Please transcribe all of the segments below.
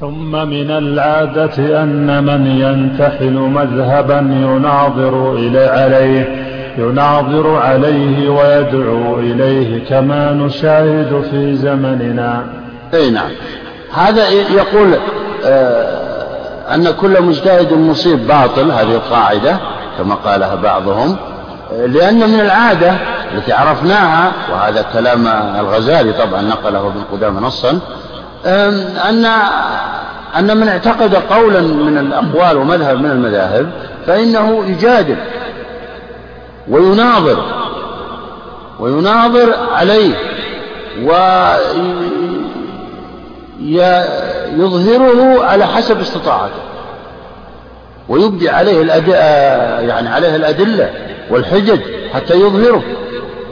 ثم من العادة أن من ينتحل مذهبا يناظر إلى عليه يناظر عليه ويدعو إليه كما نشاهد في زمننا. أي نعم. هذا يقول آه، أن كل مجتهد مصيب باطل هذه القاعدة كما قالها بعضهم لأن من العادة التي عرفناها وهذا كلام الغزالي طبعا نقله ابن قدامة نصا أن أن من اعتقد قولا من الأقوال ومذهب من المذاهب فإنه يجادل ويناظر ويناظر عليه ويظهره على حسب استطاعته ويبدي عليه الأد... يعني عليه الأدلة والحجج حتى يظهره.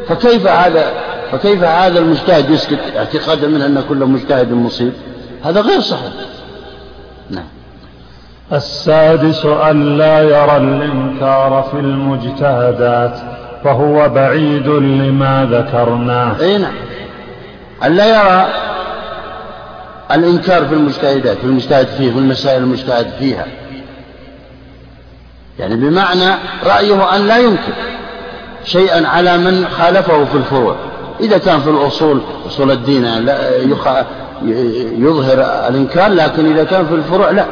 فكيف هذا؟ فكيف هذا المجتهد يسكت اعتقادا منه أن كل مجتهد مصيب؟ هذا غير صحيح. نعم. السادس أن لا يرى الإنكار في المجتهدات فهو بعيد لما ذكرناه. أي نعم. أن لا يرى الإنكار في المجتهدات في المجتهد فيه في المسائل المجتهد فيها. يعني بمعنى رأيه أن لا ينكر شيئا على من خالفه في الفروع. إذا كان في الأصول أصول الدين لا يظهر الإنكار لكن إذا كان في الفروع لا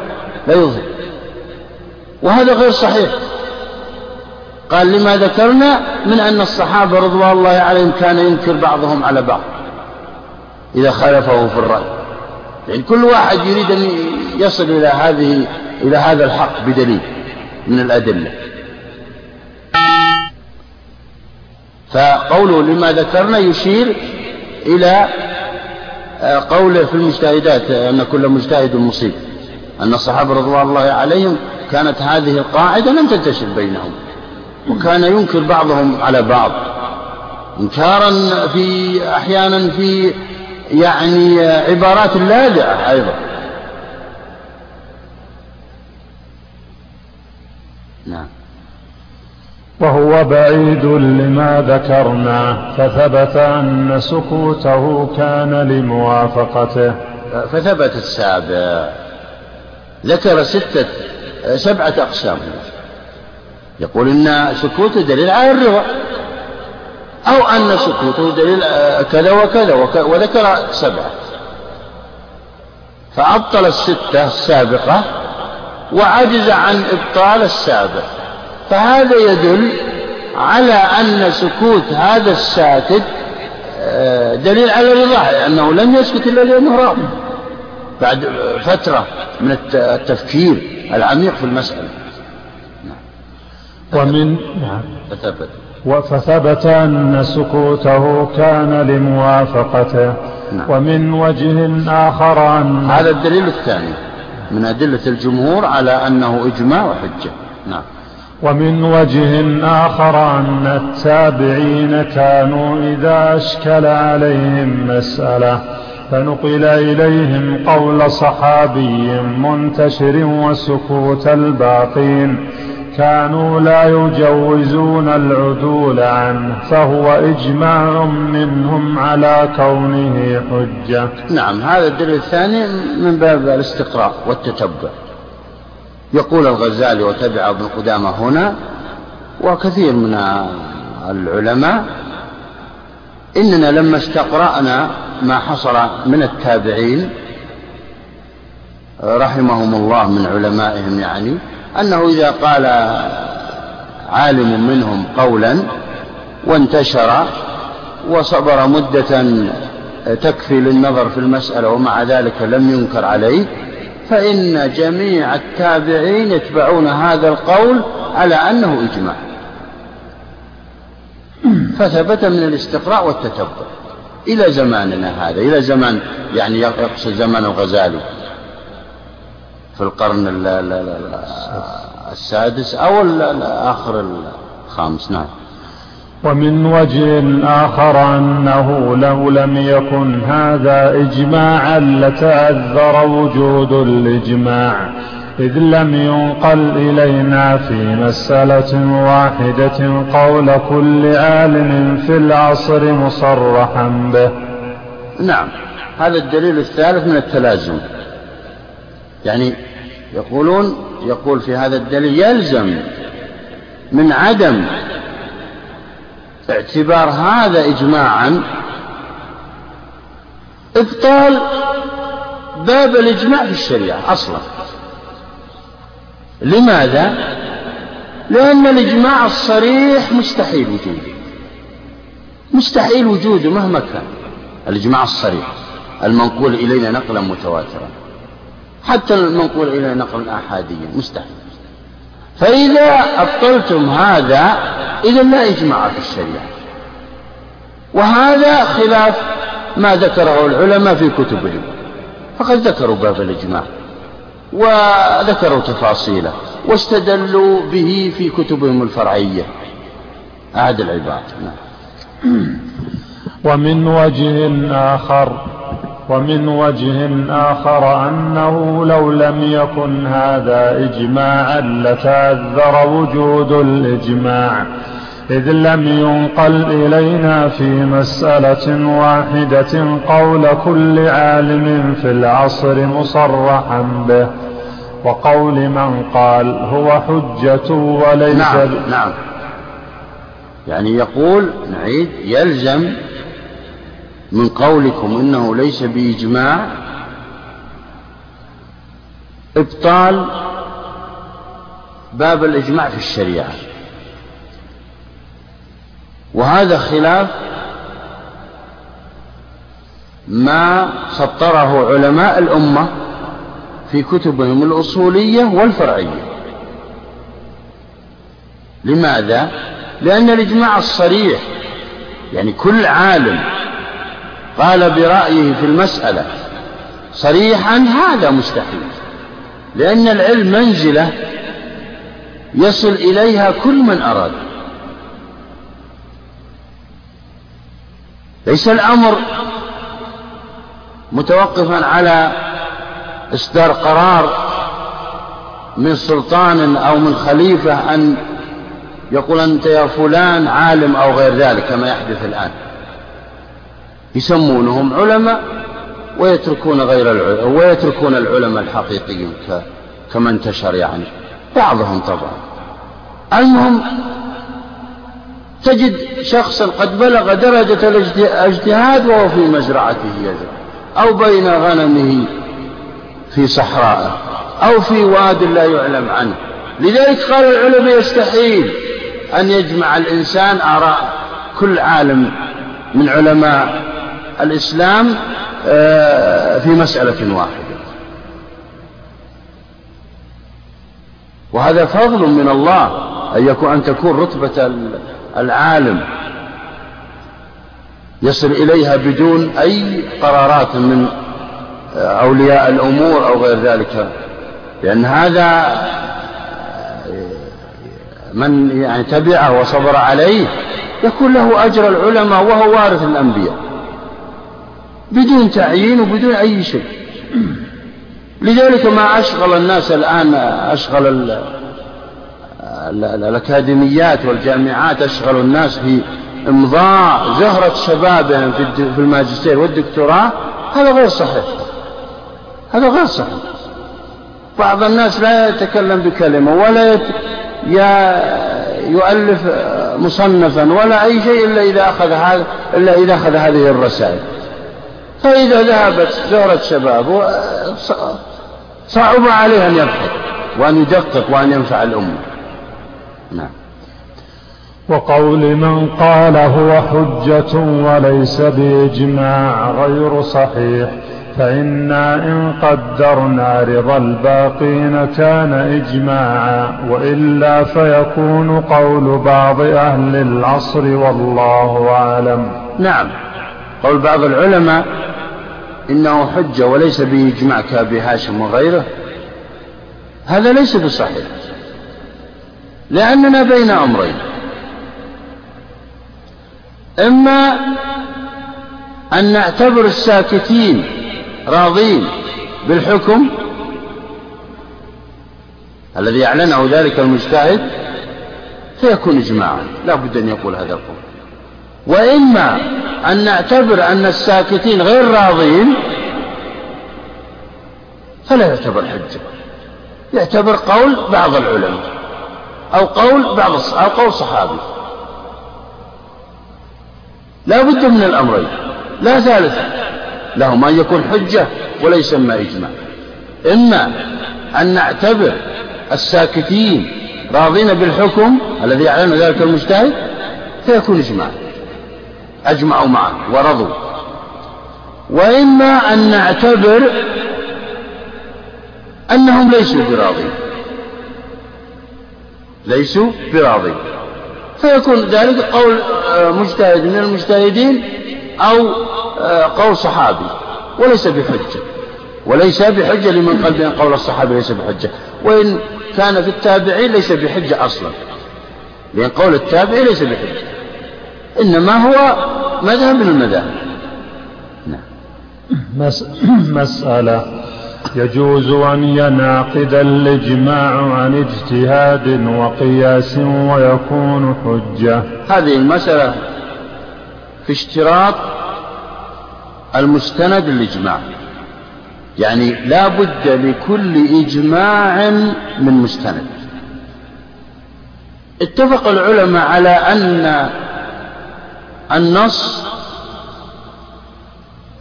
لا يظهر. وهذا غير صحيح. قال لما ذكرنا من أن الصحابة رضوان الله عليهم كان ينكر بعضهم على بعض إذا خالفه في الرأي. يعني كل واحد يريد أن يصل إلى هذه إلى هذا الحق بدليل من الأدلة. فقوله لما ذكرنا يشير إلى آه، قوله في المجتهدات أن كل مجتهد مصيب. أن الصحابة رضوان الله عليهم كانت هذه القاعدة لم تنتشر بينهم وكان ينكر بعضهم على بعض. إنكارا في أحيانا في يعني عبارات لاذعة أيضا. نعم. وهو بعيد لما ذكرنا فثبت أن سكوته كان لموافقته. فثبت السابع. ذكر ستة سبعة أقسام. يقول إن سكوته دليل على الرضا أو أن سكوته دليل كذا وكذا وذكر سبعة. فأبطل الستة السابقة وعجز عن إبطال السابق. فهذا يدل على أن سكوت هذا الساكت آه، دليل على رضاه أنه لم يسكت إلا لأنه راض بعد فترة من التفكير العميق في المسألة. ومن نعم. فثبت. فثبت أن سكوته كان لموافقته. نعم. ومن وجه آخر أن هذا الدليل الثاني من أدلة الجمهور على أنه إجماع وحجة. نعم. ومن وجه آخر أن التابعين كانوا إذا أشكل عليهم مسألة. فنقل إليهم قول صحابي منتشر وسكوت الباقين. كانوا لا يجوزون العدول عنه فهو إجماع منهم على كونه حجة. نعم هذا الدليل الثاني من باب الاستقراء والتتبع. يقول الغزالي وتبع ابن قدامة هنا وكثير من العلماء إننا لما استقرأنا ما حصل من التابعين رحمهم الله من علمائهم يعني أنه إذا قال عالم منهم قولا وانتشر وصبر مدة تكفي للنظر في المسألة ومع ذلك لم ينكر عليه فإن جميع التابعين يتبعون هذا القول على أنه إجماع. فثبت من الاستقراء والتتبع. إلى زماننا هذا إلى زمان يعني يقصد زمان الغزالي. في القرن السادس أو آخر الخامس نعم. ومن وجه آخر أنه لو لم يكن هذا إجماعا لتعذر وجود الإجماع إذ لم ينقل إلينا في مسألة واحدة قول كل عالم في العصر مصرحا به. نعم هذا الدليل الثالث من التلازم. يعني يقولون يقول في هذا الدليل يلزم من عدم اعتبار هذا إجماعا إبطال باب الإجماع في الشريعة أصلا. لماذا؟ لأن الإجماع الصريح مستحيل وجوده. مستحيل وجوده مهما كان. الإجماع الصريح المنقول إلينا نقلا متواترا. حتى المنقول إلينا نقلا آحاديا مستحيل. فإذا أبطلتم هذا إذا لا إجماع في الشريعة. وهذا خلاف ما ذكره العلماء في كتبهم. فقد ذكروا باب الإجماع وذكروا تفاصيله واستدلوا به في كتبهم الفرعية. أعد العباد نعم. ومن وجه آخر ومن وجه آخر أنه لو لم يكن هذا إجماعا لتعذر وجود الإجماع إذ لم ينقل إلينا في مسألة واحدة قول كل عالم في العصر مصرحا به وقول من قال هو حجة وليس نعم نعم. يعني يقول نعيد يلزم من قولكم إنه ليس بإجماع؟ إبطال باب الإجماع في الشريعة. وهذا خلاف ما سطره علماء الأمة في كتبهم الأصولية والفرعية. لماذا؟ لأن الإجماع الصريح يعني كل عالم قال برأيه في المسألة صريحا هذا مستحيل لأن العلم منزلة يصل إليها كل من أراد. ليس الأمر متوقفا على إصدار قرار من سلطان أو من خليفة أن يقول أنت يا فلان عالم أو غير ذلك كما يحدث الآن. يسمونهم علماء ويتركون غير العلماء ويتركون العلماء الحقيقيين كما انتشر يعني. بعضهم طبعا. المهم تجد شخصا قد بلغ درجة الاجتهاد وهو في مزرعته يزرع أو بين غنمه في صحراء أو في واد لا يعلم عنه. لذلك قال العلماء يستحيل أن يجمع الإنسان آراء كل عالم من علماء الإسلام آه، في مسألة واحدة. وهذا فضل من الله أن يكون أن تكون رتبة العالم يصل إليها بدون أي قرارات من آه، أولياء الأمور أو غير ذلك. لأن هذا آه، من يعني تبعه وصبر عليه يكون له أجر العلماء وهو وارث الأنبياء. بدون تعيين وبدون أي شيء. لذلك ما أشغل الناس الآن أشغل ال الأكاديميات والجامعات أشغل الناس في إمضاء زهرة شبابهم في الماجستير والدكتوراه. هذا غير صحيح. هذا غير صحيح. بعض الناس لا يتكلم بكلمة ولا يت... يؤلف مصنفا ولا أي شيء إلا إذا أخذ هذا إلا إذا أخذ هذه الرسائل. فإذا ذهبت زهرة شبابه صعب عليه أن يبحث وأن يدقق وأن ينفع الأمة. نعم. وقول من قال هو حجة وليس بإجماع غير صحيح فإنا إن قدرنا رضا الباقين كان إجماعا وإلا فيكون قول بعض أهل العصر والله أعلم. نعم. قول بعض العلماء إنه حجة وليس بإجماع كأبي هاشم وغيره. هذا ليس بصحيح. لأننا بين أمرين. إما أن نعتبر الساكتين راضين بالحكم الذي أعلنه ذلك المجتهد فيكون إجماعا. لا بد أن يقول هذا القول. وإما أن نعتبر أن الساكتين غير راضين فلا يعتبر حجة. يعتبر قول بعض العلماء أو قول بعض أو قول صحابي. لا بد من الأمرين. لا ثالث لهما أن يكون حجة ولا يسمى إجماع. إما أن نعتبر الساكتين راضين بالحكم الذي يعلن ذلك المجتهد فيكون إجماع. أجمعوا معه ورضوا. وإما أن نعتبر أنهم ليسوا براضين ليسوا براضين فيكون ذلك قول آه، مجتهد من المجتهدين أو آه، قول صحابي وليس بحجة. وليس بحجة لمن قال بأن قول الصحابي ليس بحجة. وإن كان في التابعين ليس بحجة أصلا. لأن قول التابعي ليس بحجة. إنما هو مذهب من المذاهب. نعم. مسألة. يجوز أن ينعقد الإجماع عن اجتهاد وقياس ويكون حجة. هذه المسألة في اشتراط المستند للإجماع. يعني لا بد لكل إجماع من مستند. اتفق العلماء على أن النص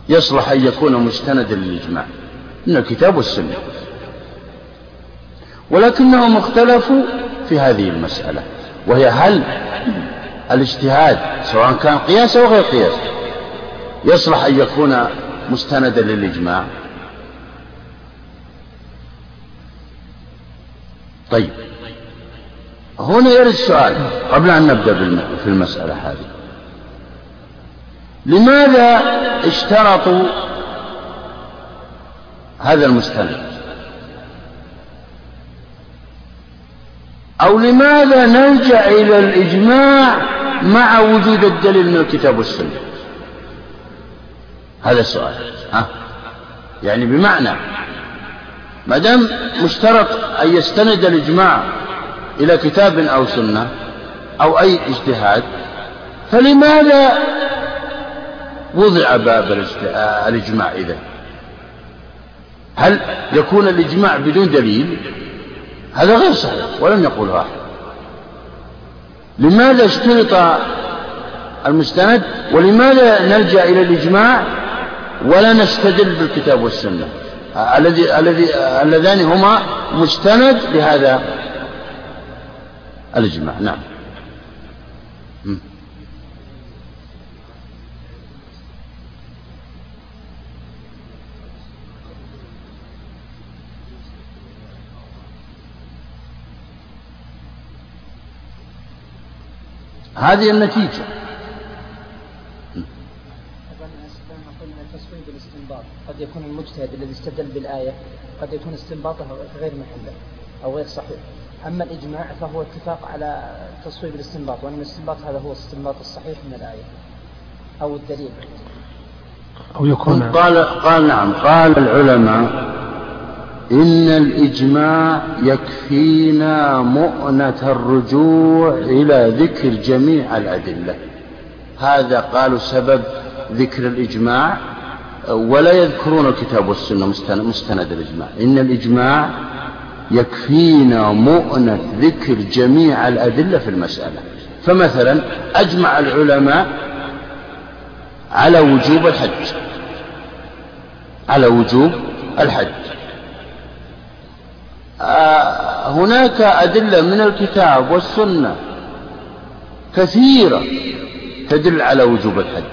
يصلح أن يكون مستندا للإجماع من الكتاب والسنة. ولكنهم اختلفوا في هذه المسألة وهي هل الاجتهاد سواء كان قياس أو غير قياس يصلح أن يكون مستندا للإجماع؟ طيب هنا يرد السؤال قبل أن نبدأ في المسألة هذه. لماذا اشترطوا هذا المستند؟ أو لماذا نلجأ إلى الإجماع مع وجود الدليل من الكتاب والسنة؟ هذا السؤال ها؟ يعني بمعنى ما دام مشترط أن يستند الإجماع إلى كتاب أو سنة أو أي اجتهاد فلماذا وضع باب الإجماع إذا. هل يكون الإجماع بدون دليل؟ هذا غير صحيح ولم يقوله أحد. لماذا اشترط المستند؟ ولماذا نلجأ إلى الإجماع ولا نستدل بالكتاب والسنة؟ الذي الذي اللذان هما مستند لهذا الإجماع. نعم. هذه النتيجة. قد يكون المجتهد الذي استدل بالآية قد يكون استنباطه غير محلة أو غير صحيح. أما الإجماع فهو اتفاق على تصويب الاستنباط وأن الاستنباط هذا هو الاستنباط الصحيح من الآية أو الدليل. أو يكون قال قال نعم قال العلماء إن الإجماع يكفينا مؤنة الرجوع إلى ذكر جميع الأدلة. هذا قالوا سبب ذكر الإجماع ولا يذكرون الكتاب والسنة مستند الإجماع. إن الإجماع يكفينا مؤنة ذكر جميع الأدلة في المسألة. فمثلا أجمع العلماء على وجوب الحج. على وجوب الحج. هناك أدلة من الكتاب والسنة كثيرة تدل على وجوب الحج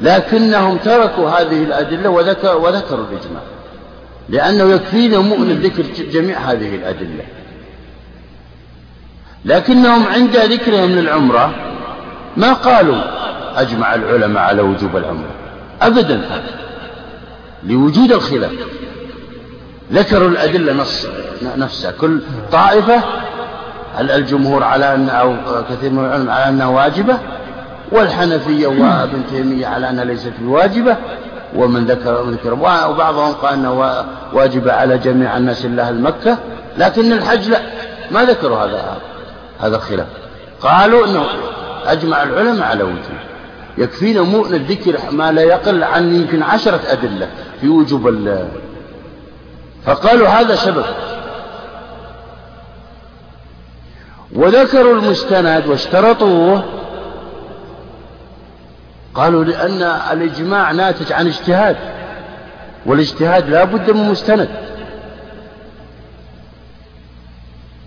لكنهم تركوا هذه الأدلة وذكر وذكروا الإجماع لأنه يكفينا مؤن ذكر جميع هذه الأدلة. لكنهم عند ذكرهم للعمرة ما قالوا أجمع العلماء على وجوب العمرة أبدا لوجود الخلاف. ذكروا الأدلة نص نفسها. كل طائفة الجمهور على أن أو كثير من العلماء على أنها واجبة؟ والحنفية وابن تيمية على أنها ليست بواجبة ومن ذكر ذكر وبعضهم قال أنه واجبة على جميع الناس إلا أهل مكة لكن الحج لا. ما ذكروا هذا هذا الخلاف. قالوا أنه أجمع العلماء على وجوب يكفينا مؤن الذكر ما لا يقل عن يمكن عشرة أدلة في وجوب فقالوا هذا سبب. وذكروا المستند واشترطوه. قالوا لأن الإجماع ناتج عن اجتهاد والاجتهاد لا بد من مستند.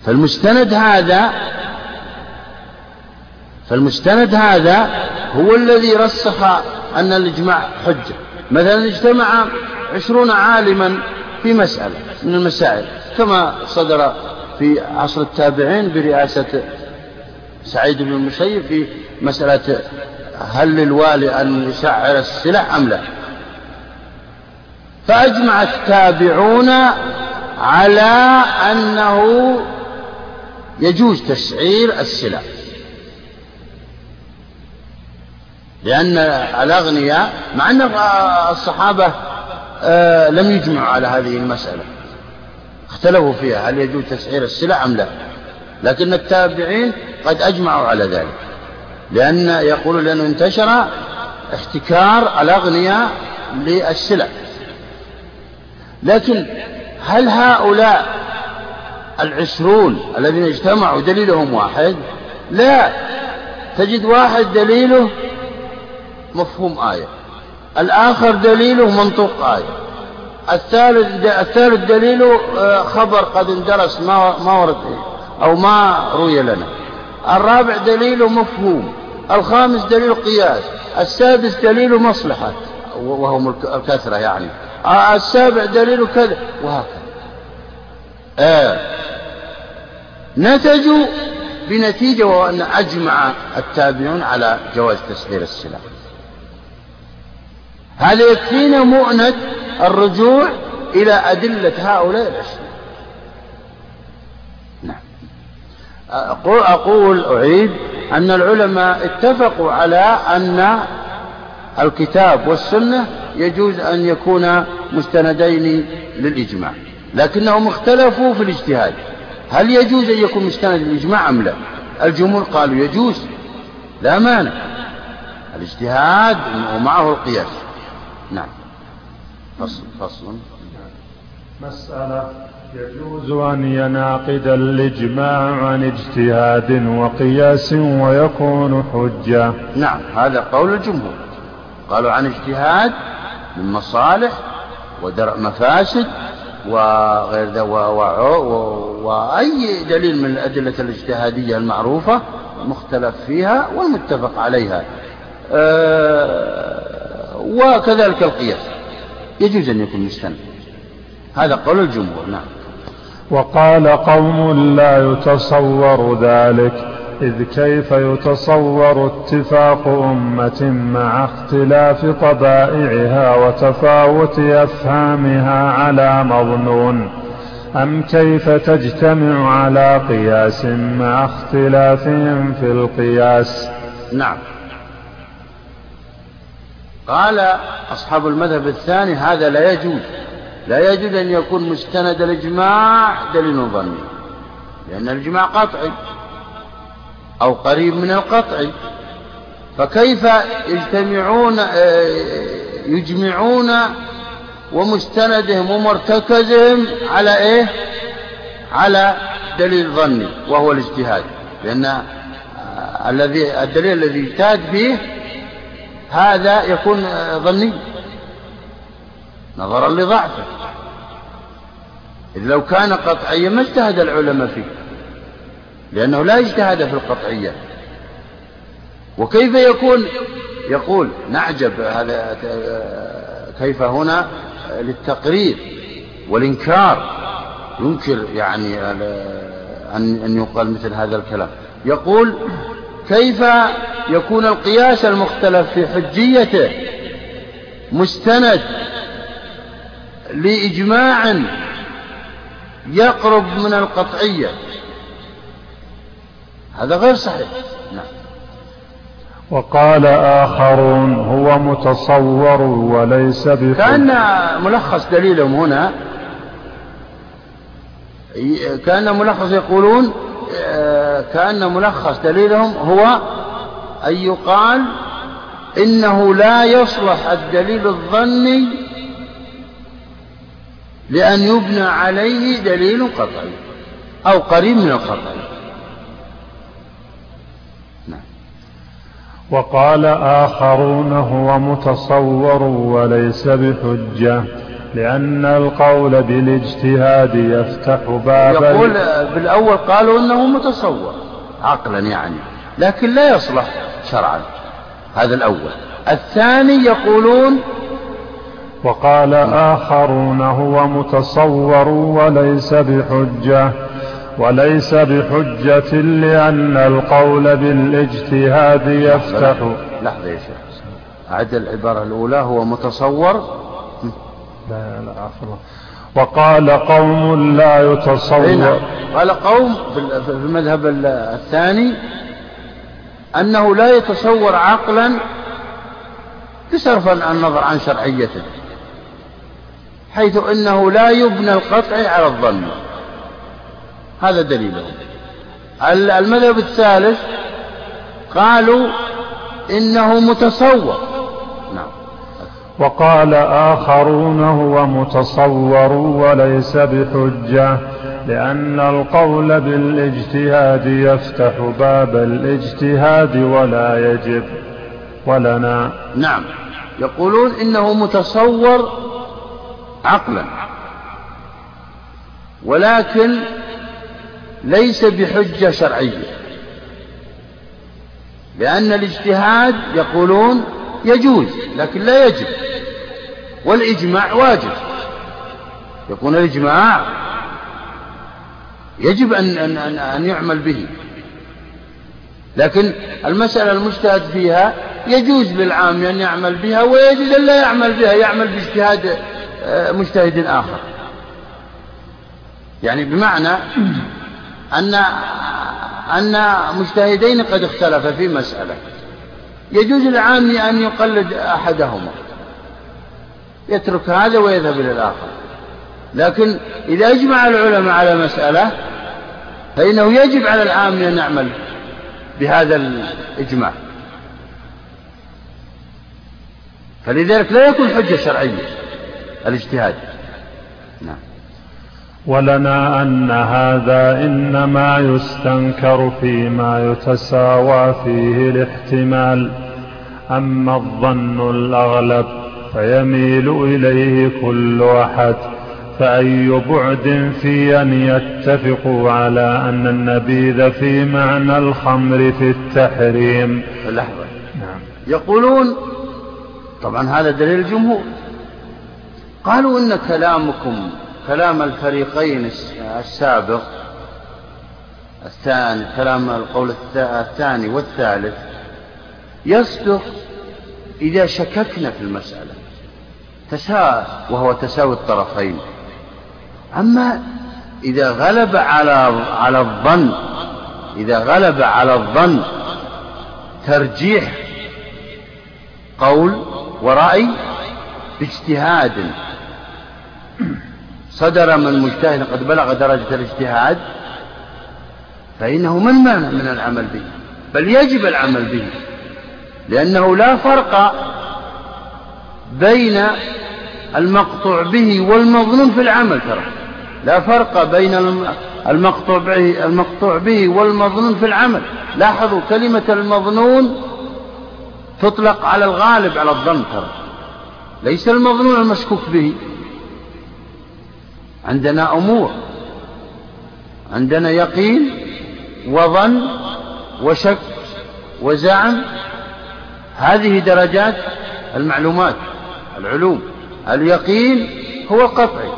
فالمستند هذا فالمستند هذا هو الذي رسخ أن الإجماع حجة. مثلا اجتمع عشرون عالما في مسألة من المسائل كما صدر في عصر التابعين برئاسة سعيد بن المسيب في مسألة هل للوالي أن يسعر السلع أم لا. فأجمع التابعون على أنه يجوز تسعير السلع لأن الأغنياء مع أن الصحابة آه، لم يجمعوا على هذه المسألة. اختلفوا فيها هل يجوز تسعير السلع أم لا. لكن التابعين قد أجمعوا على ذلك. لأن يقول لأنه انتشر احتكار الأغنياء للسلع. لكن هل هؤلاء العشرون الذين اجتمعوا دليلهم واحد؟ لا. تجد واحد دليله مفهوم آية. الآخر دليله منطوق آية. الثالث الثالث دليله آه، خبر قد اندرس ما ما ورد أو ما روي لنا. الرابع دليله مفهوم. الخامس دليل قياس. السادس دليل مصلحة. وهم الكثرة يعني. آه، السابع دليل كذا. وهكذا. آه. نتجوا بنتيجة وهو أن أجمع التابعون على جواز تسعير السلع. هذا يكفينا مؤنة الرجوع إلى أدلة هؤلاء الأشياء. نعم. أقول أعيد أن العلماء اتفقوا على أن الكتاب والسنة يجوز أن يكون مستندين للإجماع لكنهم اختلفوا في الاجتهاد. هل يجوز أن يكون مستند للإجماع أم لا؟ الجمهور قالوا يجوز. لا مانع. الاجتهاد ومعه القياس. نعم. فصل فصل. مسألة يجوز أن يناقض الإجماع عن اجتهاد وقياس ويكون حجة. نعم هذا قول الجمهور. قالوا عن اجتهاد من مصالح ودرء مفاسد وغير ذا وأي دليل من الأدلة الاجتهادية المعروفة مختلف فيها والمتفق عليها. أه وكذلك القياس. يجوز أن يكون مستند هذا قول الجمهور نعم. وقال قوم لا يتصور ذلك إذ كيف يتصور اتفاق أمة مع اختلاف طبائعها وتفاوت أفهامها على مظنون؟ أم كيف تجتمع على قياس مع اختلافهم في القياس؟ نعم. قال أصحاب المذهب الثاني هذا لا يجوز لا يجوز أن يكون مستند الإجماع دليل ظني لأن الإجماع قطعي أو قريب من القطعي فكيف يجتمعون يجمعون ومستندهم ومرتكزهم على إيه؟ على دليل ظني وهو الاجتهاد لأن الذي الدليل الذي اجتهد فيه هذا يكون ظني. نظرا لضعفه. إذ لو كان قطعيا ما اجتهد العلماء فيه لأنه لا اجتهد في القطعية. وكيف يكون؟ يقول نعجب هذا كيف هنا للتقرير والإنكار. ينكر يعني أن يقال مثل هذا الكلام. يقول كيف يكون القياس المختلف في حجيته؟ مستند لإجماع يقرب من القطعية. هذا غير صحيح. نعم. وقال آخرون هو متصور وليس بحج كأن ملخص دليلهم هنا. كأن ملخص يقولون كأن ملخص دليلهم هو أن يقال إنه لا يصلح الدليل الظني لأن يبنى عليه دليل قطعي أو قريب من القطعي نعم. وقال آخرون هو متصور وليس بحجة لأن القول بالاجتهاد يفتح بابا يقول بالأول قالوا أنه متصور عقلا يعني لكن لا يصلح شرعا. هذا الأول. الثاني يقولون وقال آخرون هو متصور وليس بحجة وليس بحجة لأن القول بالاجتهاد يفتح. لحظة يا شيخ. أعد العبارة الأولى هو متصور لا لا عفوا وقال قوم لا يتصور. نعم. قال قوم في المذهب الثاني أنه لا يتصور عقلا بصرف النظر عن شرعيته حيث أنه لا يبنى القطع على الظن. هذا دليله المذهب الثالث قالوا إنه متصور. وقال آخرون هو متصور وليس بحجة لأن القول بالإجتهاد يفتح باب الإجتهاد ولا يجب. ولنا. نعم. يقولون إنه متصور عقلا. ولكن ليس بحجة شرعية. لأن الاجتهاد يقولون يجوز لكن لا يجب. والإجماع واجب. يكون الإجماع يجب أن, أن, أن, أن يعمل به. لكن المسألة المجتهد فيها يجوز للعام أن يعمل بها ويجوز أن لا يعمل بها يعمل باجتهاد آه، مجتهد آخر. يعني بمعنى أن أن مجتهدين قد اختلفا في مسألة. يجوز للعام أن يقلد أحدهما. يترك هذا ويذهب إلى الآخر. لكن إذا أجمع العلماء على مسألة فإنه يجب على العام أن يعمل بهذا الإجماع. فلذلك لا يكون حجة شرعية الاجتهاد. نعم. ولنا أن هذا إنما يستنكر فيما يتساوى فيه الاحتمال. أما الظن الأغلب فيميل إليه كل أحد فأي بعد في أن يتفقوا على أن النبيذ في معنى الخمر في التحريم. لحظة. نعم. يقولون طبعا هذا دليل الجمهور. قالوا إن كلامكم كلام الفريقين السابق الثاني كلام القول الثاني والثالث يصدق إذا شككنا في المسألة تساوى وهو تساوي الطرفين. أما إذا غلب على على الظن إذا غلب على الظن ترجيح قول ورأي باجتهاد. صدر من مجتهد قد بلغ درجة الاجتهاد فإنه من مانع من العمل به؟ بل يجب العمل به لأنه لا فرق بين المقطوع به والمظنون في العمل ترى. لا فرق بين المقطوع به, المقطوع به والمظنون في العمل. لاحظوا كلمة المظنون تطلق على الغالب على الظن ترى. ليس المظنون المشكوك به. عندنا أمور. عندنا يقين وظن وشك وزعم. هذه درجات المعلومات العلوم. اليقين هو القطعي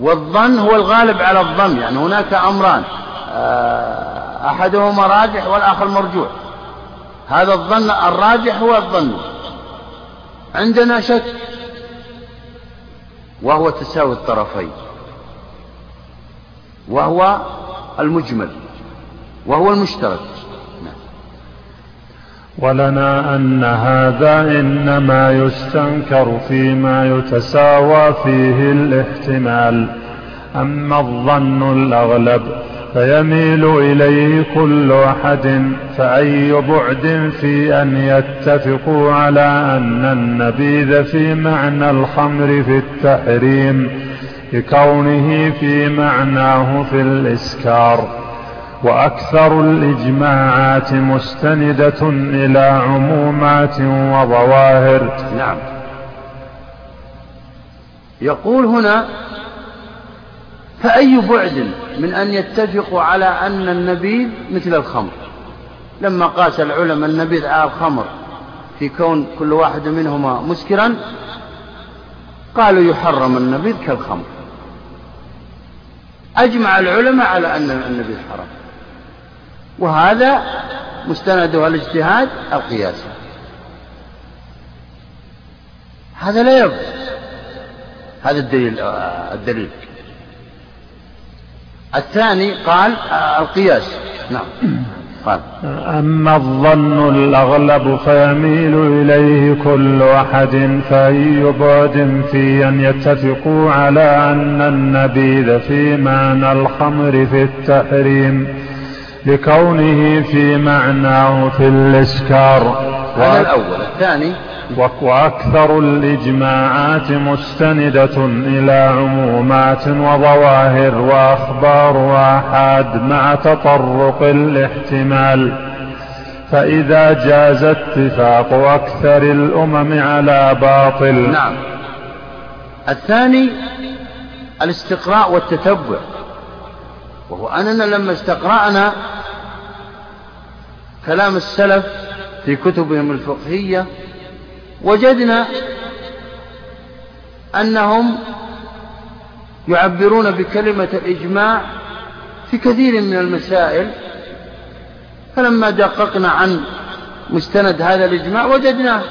والظن هو الغالب على الظن يعني هناك أمران آه، أحدهما راجح والآخر مرجوح هذا الظن الراجح هو الظن عندنا شك وهو تساوي الطرفين وهو المجمل وهو المشترك. ولنا أن هذا إنما يستنكر فيما يتساوى فيه الاحتمال. أما الظن الأغلب فيميل إليه كل أحد فأي بعد في أن يتفقوا على أن النبيذ في معنى الخمر في التحريم لكونه في معناه في الإسكار. وأكثر الإجماعات مستندة إلى عمومات وظواهر. نعم. يقول هنا فأي بعد من أن يتفقوا على أن النبيذ مثل الخمر؟ لما قاس العلماء النبيذ على الخمر في كون كل واحد منهما مسكرا قالوا يحرم النبيذ كالخمر. أجمع العلماء على أن النبيذ حرام. وهذا مستنده الاجتهاد القياس. هذا لا يبقى هذا الدليل الدليل. الثاني قال القياس. نعم. قال. أما الظن الأغلب فيميل إليه كل أحد فأي بعد في أن يتفقوا على أن النبيذ في معنى الخمر في التحريم. لكونه في معناه في الإسكار. هذا الأول. الثاني؟ وأكثر الإجماعات مستندة إلى عمومات وظواهر وأخبار آحاد مع تطرق الاحتمال. فإذا جاز اتفاق أكثر الأمم على باطل. نعم. الثاني الاستقراء والتتبع. وهو أننا لما استقرأنا كلام السلف في كتبهم الفقهية وجدنا أنهم يعبرون بكلمة الإجماع في كثير من المسائل. فلما دققنا عن مستند هذا الإجماع وجدناه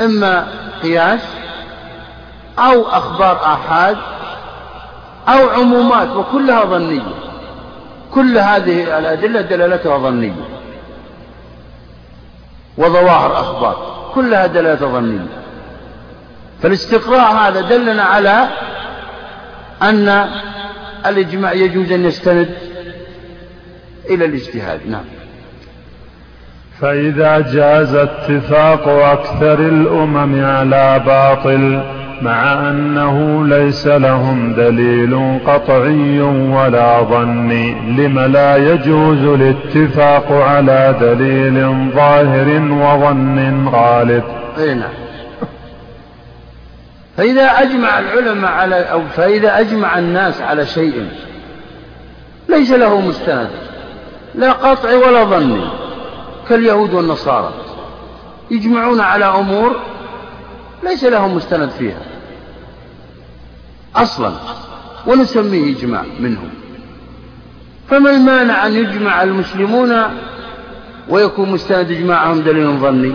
إما قياس أو أخبار آحاد أو عمومات وكلها ظنية. كل هذه الأدلة دلالتها ظنية وظواهر أخبار كلها دلالة ظنية. فالاستقراء هذا دلنا على أن الإجماع يجوز أن يستند إلى الاجتهاد. نعم. فإذا جاز اتفاق أكثر الأمم على باطل مع أنه ليس لهم دليل قطعي ولا ظني لم لا يجوز الاتفاق على دليل ظاهر وظن غالب. نعم. فإذا أجمع العلماء على أو فإذا أجمع الناس على شيء ليس له مستند لا قطع ولا ظني كاليهود والنصارى. يجمعون على أمور ليس لهم مستند فيها. أصلا ونسميه إجماع منهم. فما المانع أن يجمع المسلمون ويكون مستند إجماعهم دليل ظني؟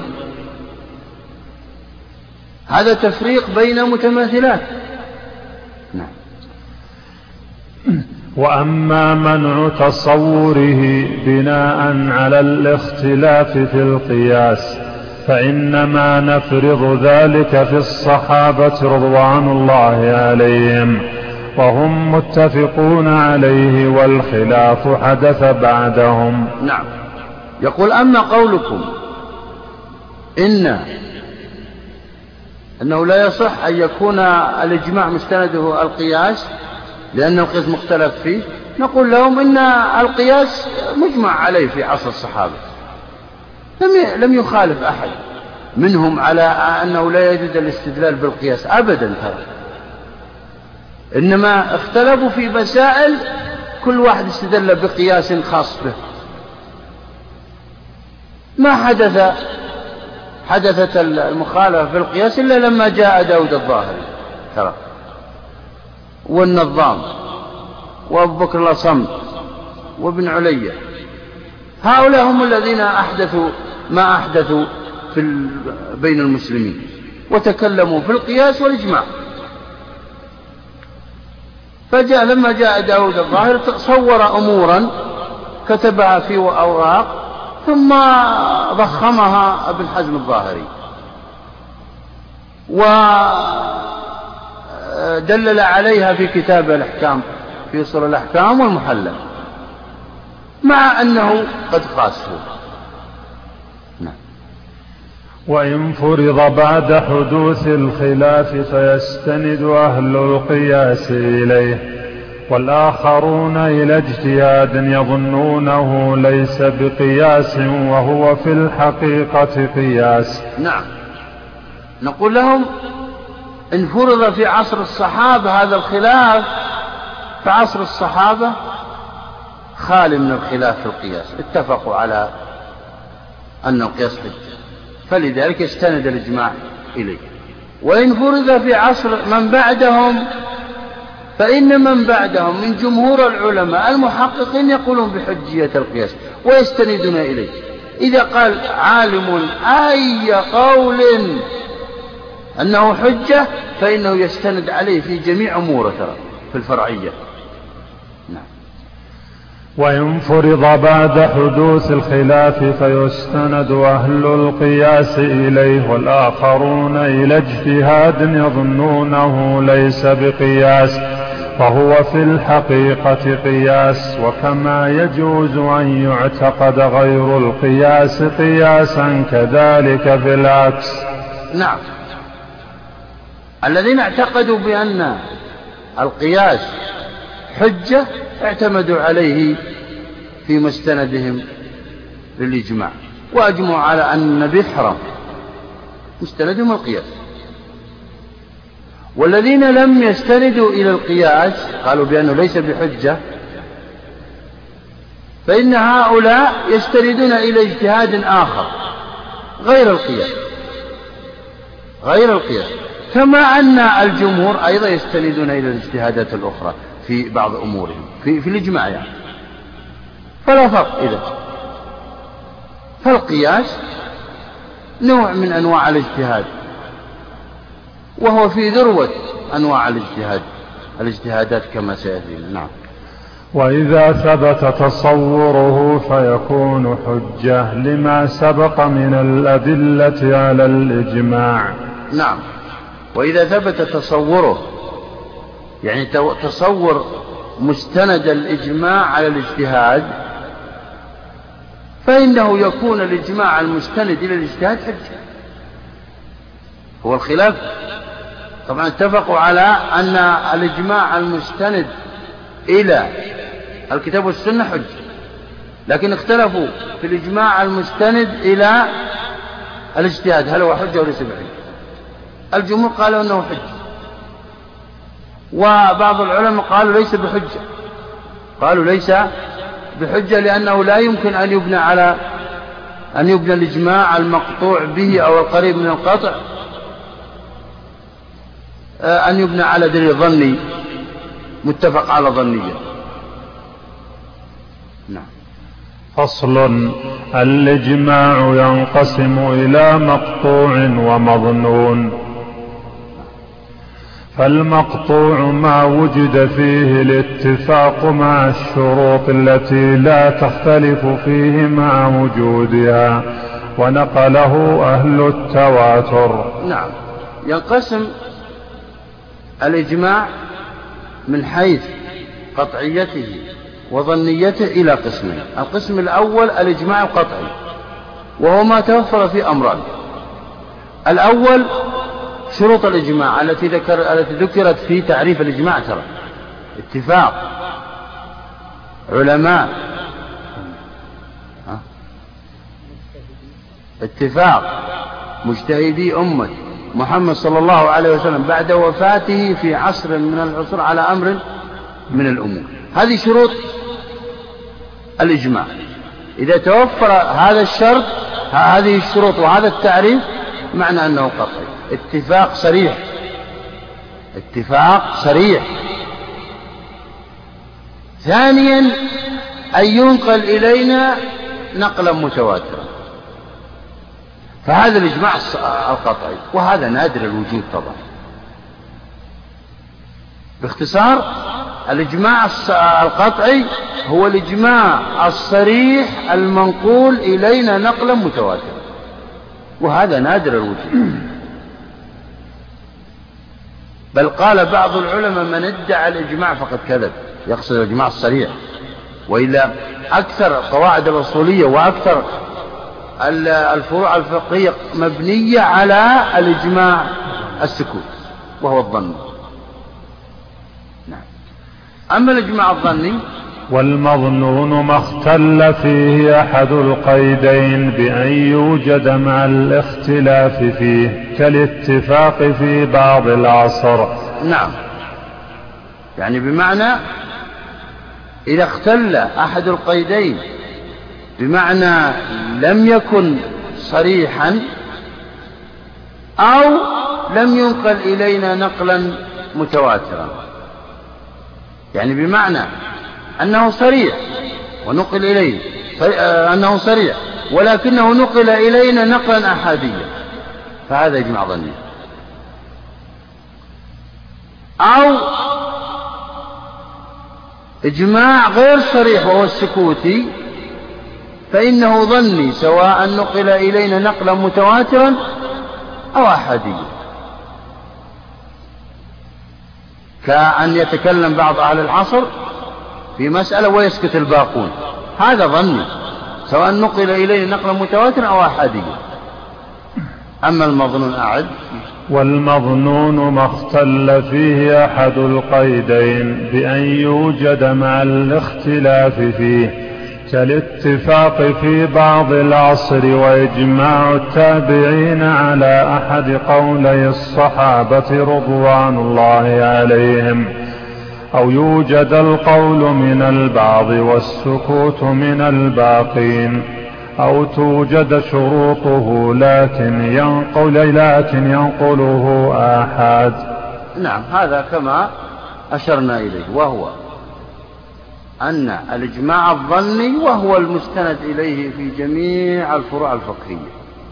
هذا تفريق بين متماثلات. نعم. وأما منع تصوره بناء على الاختلاف في القياس فإنما نفرض ذلك في الصحابة رضوان الله عليهم وهم متفقون عليه والخلاف حدث بعدهم. نعم. يقول أما قولكم إن أنه لا يصح أن يكون الإجماع مستنده القياس لأن القياس مختلف فيه نقول لهم إن القياس مجمع عليه في عصر الصحابة. لم لم يخالف أحد منهم على أنه لا يجوز الاستدلال بالقياس أبدا ترى إنما اختلفوا في مسائل كل واحد استدل بقياس خاص به. ما حدث حدثت المخالفة في القياس إلا لما جاء داود الظاهري ترى. والنظام وأبو بكر الأصم وابن علية. هؤلاء هم الذين أحدثوا ما أحدثوا في بين المسلمين وتكلموا في القياس والإجماع. فجاء لما جاء داود الظاهر صور أمورا كتبها في أوراق ثم ضخمها ابن حزم الظاهري ودلل عليها في كتاب الأحكام في أصول الأحكام والمحلى مع أنه قد نعم وإن فرض بعد حدوث الخلاف فيستند أهل القياس إليه والآخرون إلى اجتهاد يظنونه ليس بقياس وهو في الحقيقة قياس. نعم. نقول لهم إن فرض في عصر الصحابة هذا الخلاف فعصر الصحابة خالي من الخلاف في القياس. اتفقوا على أن القياس حجة فلذلك استند الإجماع إليه. وإن فرض في عصر من بعدهم فإن من بعدهم من جمهور العلماء المحققين يقولون بحجية القياس ويستندون إليه. إذا قال عالم أي قول؟ أنه حجة فإنه يستند عليه في جميع أموره ترى في الفرعية. وإن فرض بعد حدوث الخلاف فيستند أهل القياس إليه والآخرون إلى اجتهاد يظنونه ليس بقياس فهو في الحقيقة قياس وكما يجوز أن يعتقد غير القياس قياسا كذلك في العكس. نعم. الذين اعتقدوا بأن القياس حجة اعتمدوا عليه في مستندهم للإجماع وأجمعوا على أن حرام مستندهم القياس. والذين لم يستندوا إلى القياس قالوا بأنه ليس بحجة فإن هؤلاء يستندون إلى اجتهاد آخر غير القياس غير القياس. كما أن الجمهور أيضا يستندون إلى الاجتهادات الأخرى. في بعض أمورهم في, في الإجماع يعني. فلا فرق إذا. فالقياس نوع من أنواع الاجتهاد وهو في ذروة أنواع الاجتهاد. الاجتهادات كما سيأتينا نعم. وإذا ثبت تصوره فيكون حجة لما سبق من الأدلة على الإجماع. نعم. وإذا ثبت تصوره يعني تصور مستند الإجماع على الاجتهاد فإنه يكون الإجماع المستند إلى الاجتهاد حجة هو الخلاف. طبعا اتفقوا على أن الإجماع المستند إلى الكتاب والسنة حجة لكن اختلفوا في الإجماع المستند إلى الاجتهاد هل هو حجة وليس بحجة الجمهور قالوا أنه حجة وبعض العلماء قالوا ليس بحجة. قالوا ليس بحجة لأنه لا يمكن أن يبنى على أن يبنى الإجماع المقطوع به أو القريب من القطع آه، أن يبنى على دليل ظني متفق على ظنية. نعم. فصل الإجماع ينقسم إلى مقطوع ومظنون. فالمقطوع ما وجد فيه الاتفاق مع الشروط التي لا تختلف فيه مع وجودها ونقله أهل التواتر. نعم. ينقسم الإجماع من حيث قطعيته وظنيته إلى قسمين. القسم الأول الإجماع القطعي وهو ما توفر في أمران. الأول شروط الإجماع التي ذكر التي ذكرت في تعريف الإجماع ترى. اتفاق. علماء. اتفاق. مجتهدي أمة. محمد صلى الله عليه وسلم بعد وفاته في عصر من العصور على أمر من الأمور. هذه شروط الإجماع. إذا توفر هذا الشرط هذه الشروط وهذا التعريف معنى أنه قطعي. اتفاق صريح. اتفاق صريح. ثانيا أن ينقل إلينا نقلا متواترا. فهذا الإجماع القطعي وهذا نادر الوجود طبعا. باختصار الإجماع القطعي هو الإجماع الصريح المنقول إلينا نقلا متواترا. وهذا نادر الوجود. بل قال بعض العلماء من ادعى الإجماع فقد كذب. يقصد الإجماع الصريح. وإلا أكثر القواعد الأصولية وأكثر الفروع الفقهية مبنية على الإجماع السكوت وهو الظن. نعم. أما الإجماع الظني والمظنون ما اختل فيه أحد القيدين بأن يوجد مع الاختلاف فيه كالاتفاق في بعض العصر. نعم. يعني بمعنى إذا اختل أحد القيدين بمعنى لم يكن صريحا أو لم ينقل إلينا نقلا متواترا. يعني بمعنى أنه صريح ونقل إليه آه، أنه صريح ولكنه نقل إلينا نقلا أحاديا. فهذا إجماع ظني. أو إجماع غير صريح وهو السكوتي فإنه ظني سواء نقل إلينا نقلا متواترا أو أحاديا. كأن يتكلم بعض أهل العصر في مسألة ويسكت الباقون. هذا ظني. سواء نقل إليه نقلا متواترا أو أحاديا أما المظنون أعد. والمظنون ما اختل فيه أحد القيدين بأن يوجد مع الاختلاف فيه كالاتفاق في بعض العصر وإجماع التابعين على أحد قولي الصحابة رضوان الله عليهم. أو يوجد القول من البعض والسكوت من الباقين أو توجد شروطه لكن ينقل لكن ينقله آحاد. نعم هذا كما أشرنا إليه وهو أن الإجماع الظني وهو المستند إليه في جميع الفروع الفقهية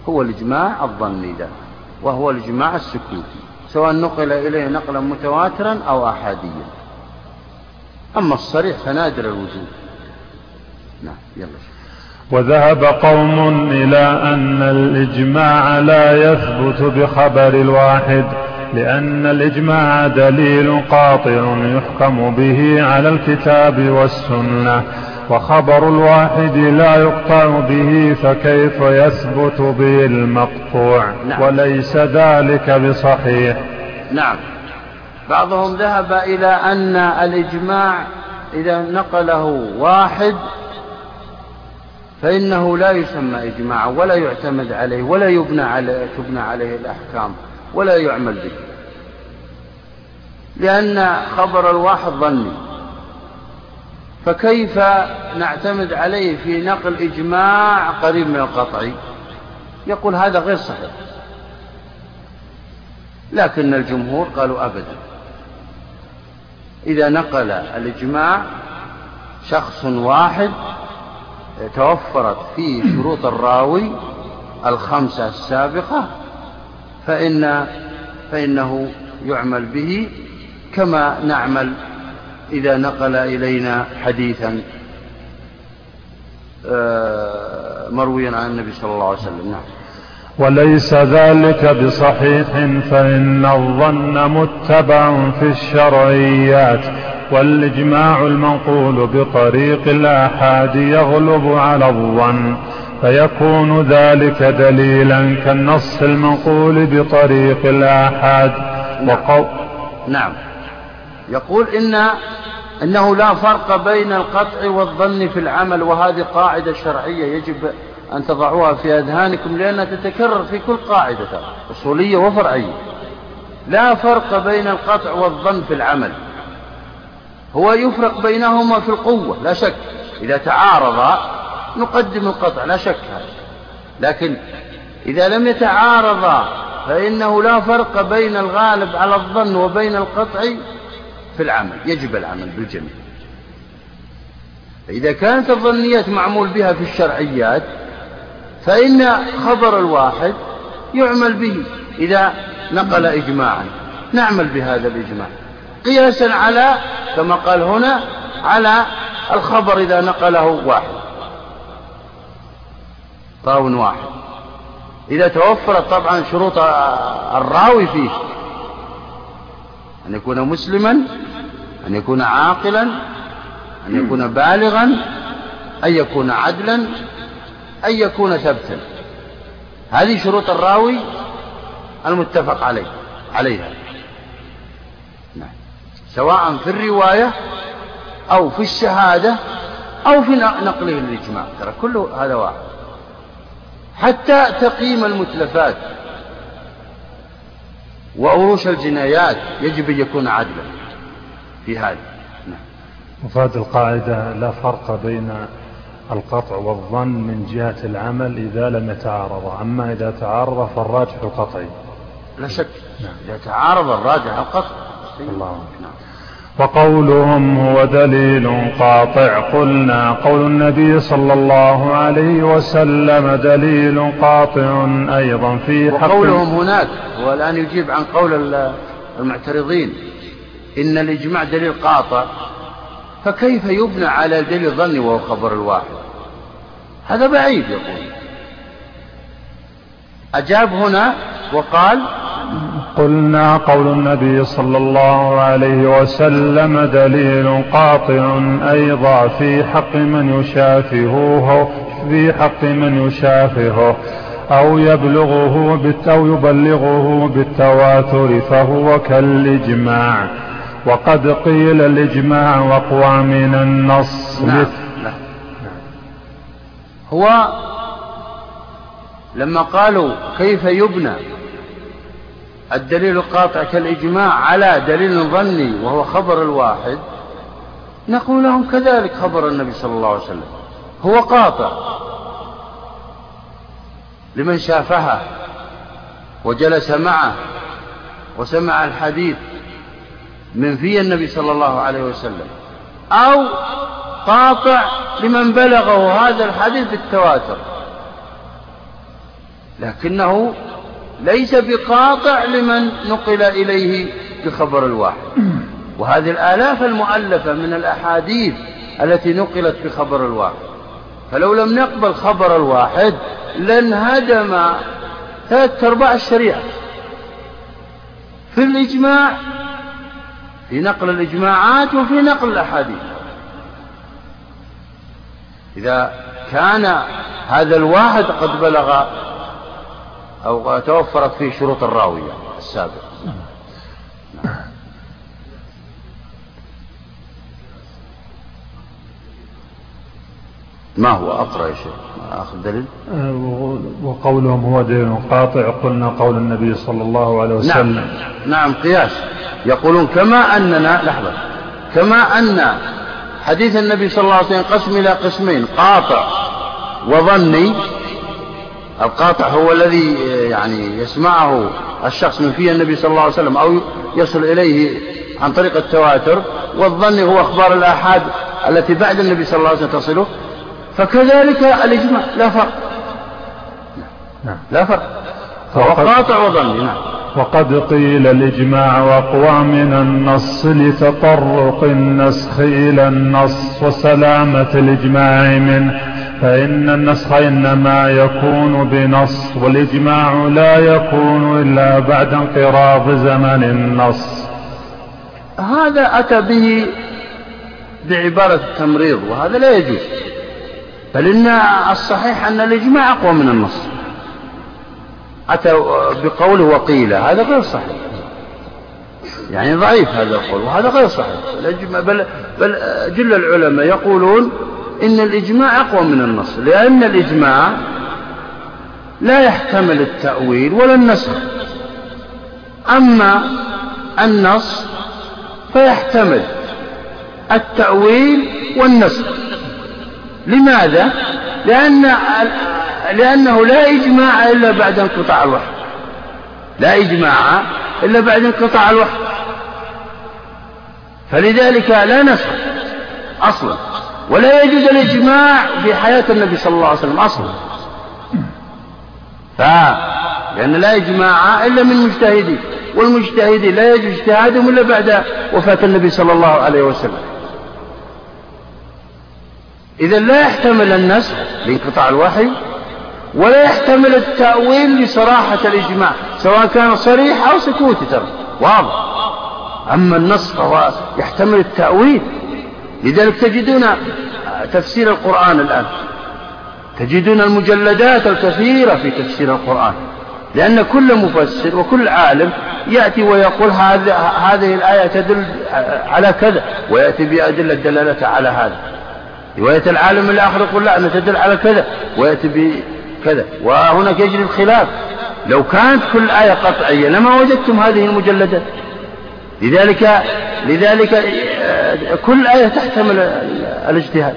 هو الإجماع الظني ده وهو الإجماع السكوتي سواء نقل إليه نقلا متواترا أو أحاديا. أما الصريح فنادر الوجود. نعم يلا. وذهب قوم إلى أن الإجماع لا يثبت بخبر الواحد لأن الإجماع دليل قاطع يحكم به على الكتاب والسنة وخبر الواحد لا يقطع به فكيف يثبت به المقطوع؟ نعم. وليس ذلك بصحيح. نعم. بعضهم ذهب إلى أن الإجماع إذا نقله واحد فإنه لا يسمى إجماعا ولا يعتمد عليه ولا يبنى عليه تبنى عليه الأحكام ولا يعمل به. لأن خبر الواحد ظني. فكيف نعتمد عليه في نقل إجماع قريب من القطعي يقول هذا غير صحيح. لكن الجمهور قالوا أبدا. إذا نقل الإجماع شخص واحد توفرت فيه شروط الراوي الخمسة السابقة فإن فإنه يعمل به كما نعمل إذا نقل إلينا حديثا آه، مرويا عن النبي صلى الله عليه وسلم. نعم. وليس ذلك بصحيح فإن الظن متبع في الشرعيات والإجماع المنقول بطريق الآحاد يغلب على الظن فيكون ذلك دليلا كالنص المنقول بطريق الآحاد نعم. وقو... نعم يقول إن أنه لا فرق بين القطع والظن في العمل وهذه قاعدة شرعية يجب أن تضعوها في أذهانكم لأنها تتكرر في كل قاعدة أصولية وفرعية. لا فرق بين القطع والظن في العمل. هو يفرق بينهما في القوة لا شك. إذا تعارضا نقدم القطع لا شك هذا. لكن إذا لم يتعارضا فإنه لا فرق بين الغالب على الظن وبين القطع في العمل. يجب العمل بالجميع. فإذا كانت الظنيات معمول بها في الشرعيات فإن خبر الواحد يعمل به إذا نقل إجماعا. نعمل بهذا الإجماع. قياسا على كما قال هنا على الخبر إذا نقله واحد. راو واحد. إذا توفرت طبعا شروط الراوي فيه. أن يكون مسلما أن يكون عاقلا أن يكون بالغا أن يكون عدلا أن يكون ثبتا. هذه شروط الراوي المتفق عليه عليها. نعم. سواء في الرواية أو في الشهادة أو في نقله للإجماع. ترى كله هذا واحد. حتى تقييم المتلفات وأروش الجنايات يجب أن يكون عدلا في هذا. نعم. مفاد القاعدة لا فرق بين القطع والظن من جهة العمل إذا لم يتعارضا. أما إذا تعارض فالراجح القطعي. لا شك. نعم. إذا تعارض الراجح القطعي الله نعم. وقولهم هو دليل قاطع. قلنا قول النبي صلى الله عليه وسلم دليل قاطع أيضا في حق وقولهم هناك. هو الآن يجيب عن قول المعترضين. إن الإجماع دليل قاطع. فكيف يبنى على دليل ظني وهو خبر الواحد؟ هذا بعيد يقول. أجاب هنا وقال قلنا قول النبي صلى الله عليه وسلم دليل قاطع أيضا في حق من يشافهه في حق من يشافهه أو يبلغه أو يبلغه بالتواتر فهو كالإجماع. وقد قيل الإجماع وقوى من النص نعم. نعم. هو لما قالوا كيف يبنى الدليل القاطع كالإجماع على دليل ظني وهو خبر الواحد نقول لهم كذلك خبر النبي صلى الله عليه وسلم هو قاطع لمن شافها وجلس معه وسمع الحديث من في النبي صلى الله عليه وسلم أو قاطع لمن بلغه هذا الحديث بالتواتر. لكنه ليس بقاطع لمن نقل إليه بخبر الواحد. وهذه الآلاف المؤلفة من الأحاديث التي نقلت بخبر الواحد. فلو لم نقبل خبر الواحد لانهدم ثلاث أرباع الشريعة. في الإجماع في نقل الإجماعات وفي نقل الأحاديث. إذا كان هذا الواحد قد بلغ أو توفرت فيه شروط الراوية السابق ما هو أقرأ يا شيخ؟ آخر دليل؟ أه، وقولهم هو دليل قاطع. قلنا قول النبي صلى الله عليه وسلم. نعم, نعم قياس. يقولون كما أننا لحظة. كما أن حديث النبي صلى الله عليه وسلم قسم إلى قسمين قاطع وظني. القاطع هو الذي يعني يسمعه الشخص من فيه النبي صلى الله عليه وسلم أو يصل إليه عن طريق التواتر والظن هو أخبار الآحاد التي بعد النبي صلى الله عليه وسلم تصله. فكذلك الإجماع لا فرق. نعم لا فرق. فهو قاطع وظني نعم وقد قيل الإجماع وأقوى من النص لتطرق النسخ إلى النص وسلامة الإجماع منه فإن النسخ إنما يكون بنص والإجماع لا يكون إلا بعد انقراض زمن النص. هذا أتى به بعبارة التمريض وهذا لا يجوز. بل إن الصحيح أن الإجماع أقوى من النص. أتى بقوله وقيل هذا غير صحيح. يعني ضعيف هذا القول وهذا غير صحيح. بل, بل جل العلماء يقولون إن الإجماع أقوى من النص لأن الإجماع لا يحتمل التأويل ولا النسخ. أما النص فيحتمل التأويل والنسخ. لماذا؟ لأن لأنه لا إجماع إلا بعد انقطاع الوحي. لا إجماع إلا بعد انقطاع الوحي. فلذلك لا نسخ أصلا ولا يجوز الإجماع في حياة النبي صلى الله عليه وسلم أصلا. ف لأن لا إجماع إلا من مجتهدين والمجتهدين لا يجوز اجتهادهم إلا بعد وفاة النبي صلى الله عليه وسلم. إذا لا يحتمل النسخ لانقطاع الوحي ولا يحتمل التأويل لصراحة الإجماع سواء كان صريح أو سكوتي ترى. واضح. أما النص فهو يحتمل التأويل لذلك تجدون تفسير القرآن الآن. تجدون المجلدات الكثيرة في تفسير القرآن لأن كل مفسر وكل عالم يأتي ويقول هذه الآية تدل على كذا ويأتي بأدلة دلالة على هذا. رواية العالم الآخر يقول لا أنا تدل على كذا ويأتي بكذا وهناك يجري الخلاف. لو كانت كل آية قطعية لما وجدتم هذه المجلدات. لذلك لذلك كل آية تحتمل الاجتهاد.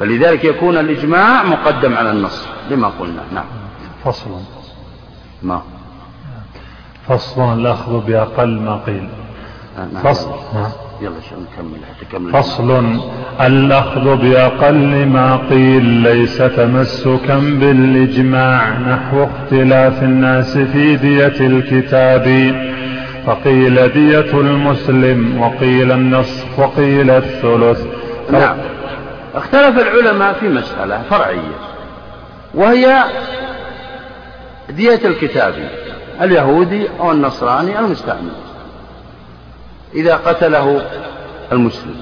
فلذلك يكون الإجماع مقدم على النص لما قلنا. نعم. فصل. ما؟ فصل الأخذ بأقل ما قيل. نعم. فصل. نعم. يلا شو نكمل فصل. الأخذ بأقل ما قيل ليس تمسكا بالإجماع نحو اختلاف الناس في دية الكتاب. فقيل دية المسلم وقيل النصف وقيل الثلث. نعم. اختلف العلماء في مسألة فرعية وهي دية الكتابي اليهودي أو النصراني المستعمل إذا قتله المسلم.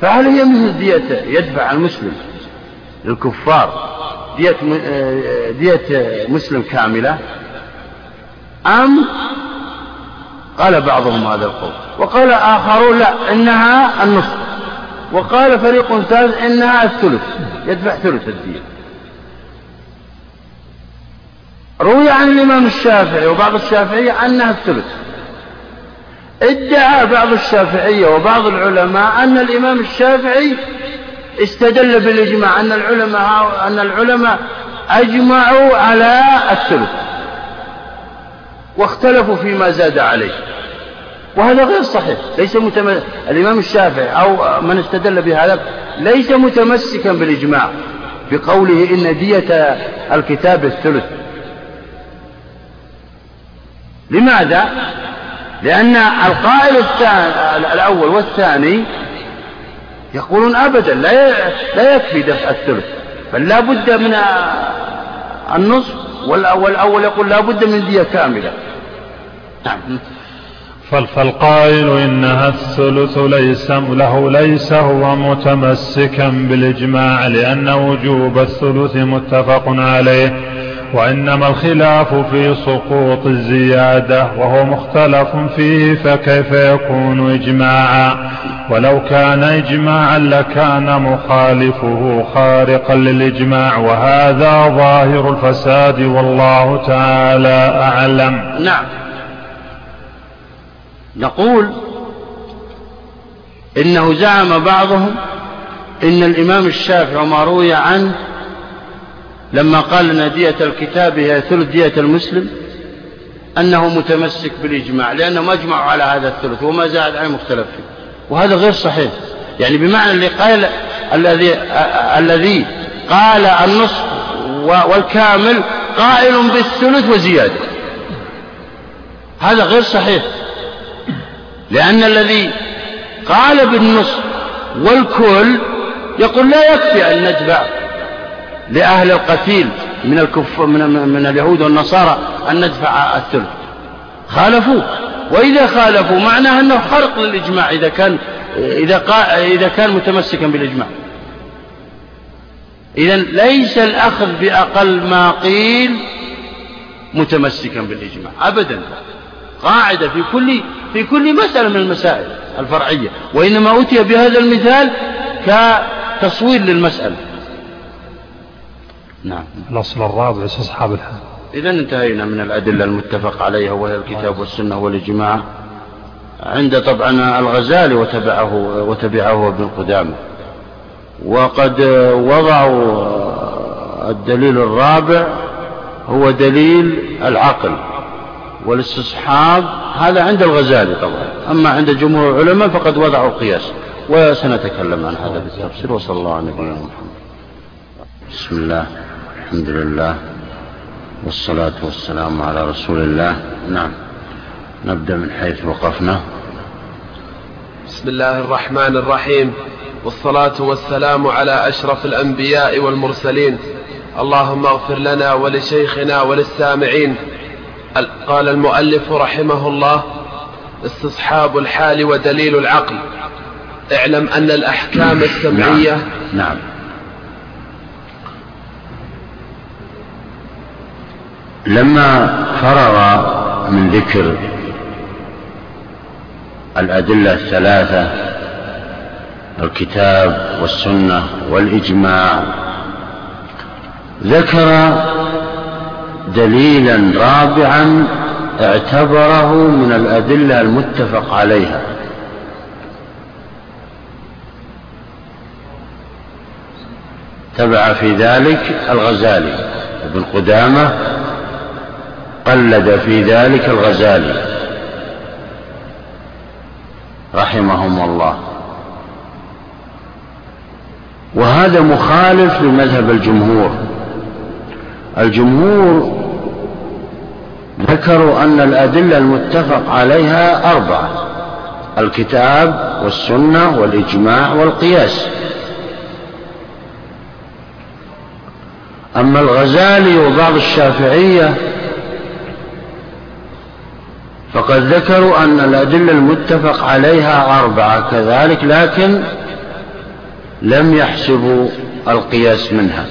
فهل هي مثل دية يدفع المسلم للكفار دية دية مسلم كاملة؟ أم قال بعضهم هذا القول. وقال آخرون لا إنها النصف. وقال فريق ثالث إنها الثلث يدفع ثلث الدية. روي عن الإمام الشافعي وبعض الشافعية أنها الثلث. ادعى بعض الشافعية وبعض العلماء أن الإمام الشافعي استدل بالإجماع أن العلماء أن العلماء أجمعوا على الثلث واختلفوا فيما زاد عليه. وهذا غير صحيح. ليس متم... الإمام الشافعي أو من استدل بهذا ليس متمسكا بالإجماع بقوله إن دية الكتاب الثلث. لماذا؟ لأن القائل الثاني الأول والثاني يقولون أبدا لا لا يكفي دفع الثلث بل لا بد من النصف والأول يقول لا بد من دية كاملة. نعم. فالقائل إنها الثلث ليس له ليس هو متمسكا بالإجماع لأن وجوب الثلث متفق عليه. وإنما الخلاف في سقوط الزيادة وهو مختلف فيه فكيف يكون إجماعا؟ ولو كان إجماعا لكان مخالفه خارقا للإجماع وهذا ظاهر الفساد والله تعالى أعلم. نعم. نقول إنه زعم بعضهم إن الإمام الشافعي وما روي عنه لما قال أن دية الكتاب هي ثلث دية المسلم أنه متمسك بالإجماع لأنهم أجمعوا على هذا الثلث وما زاد عليه مختلف فيه. وهذا غير صحيح. يعني بمعنى اللي قال الذي الذي قال النصف والكامل قائل بالثلث وزيادة. هذا غير صحيح. لأن الذي قال بالنصف والكل يقول لا يكفي أن ندفع لأهل القتيل من الكف من, من اليهود والنصارى أن ندفع الثلث. خالفوه. وإذا خالفوا معناه أنه خرق للإجماع إذا كان إذا قا إذا كان متمسكا بالإجماع. إذا ليس الأخذ بأقل ما قيل متمسكا بالإجماع. أبدا. قاعدة في كل في كل مسألة من المسائل الفرعية. وإنما أتي بهذا المثال كتصوير للمسألة. نعم. الأصل الرابع أصحاب الحال. إذا انتهينا من الأدلة المتفق عليها وهي الكتاب والسنة والإجماع. عند طبعا الغزالي وتبعه وتبعه ابن قدامة. وقد وضعوا الدليل الرابع هو دليل العقل والاستصحاب. هذا عند الغزالي طبعا. أما عند جمهور العلماء فقد وضعوا القياس. وسنتكلم عن هذا بالتفصيل. وصلى الله على نبينا محمد. بسم الله. الحمد لله والصلاة والسلام على رسول الله. نعم. نبدأ من حيث وقفنا. بسم الله الرحمن الرحيم. والصلاة والسلام على أشرف الأنبياء والمرسلين. اللهم اغفر لنا ولشيخنا وللسامعين. قال المؤلف رحمه الله استصحاب الحال ودليل العقل. اعلم أن الأحكام السمعية نعم, نعم. لما فرغ من ذكر الأدلة الثلاثة الكتاب والسنة والإجماع ذكر دليلا رابعا اعتبره من الأدلة المتفق عليها. تبع في ذلك الغزالي ابن قدامة قلد في ذلك الغزالي. رحمهم الله. وهذا مخالف لمذهب الجمهور. الجمهور ذكروا أن الأدلة المتفق عليها أربعة الكتاب والسنة والإجماع والقياس. أما الغزالي وبعض الشافعية فقد ذكروا أن الأدلة المتفق عليها أربعة كذلك لكن لم يحسبوا القياس منها.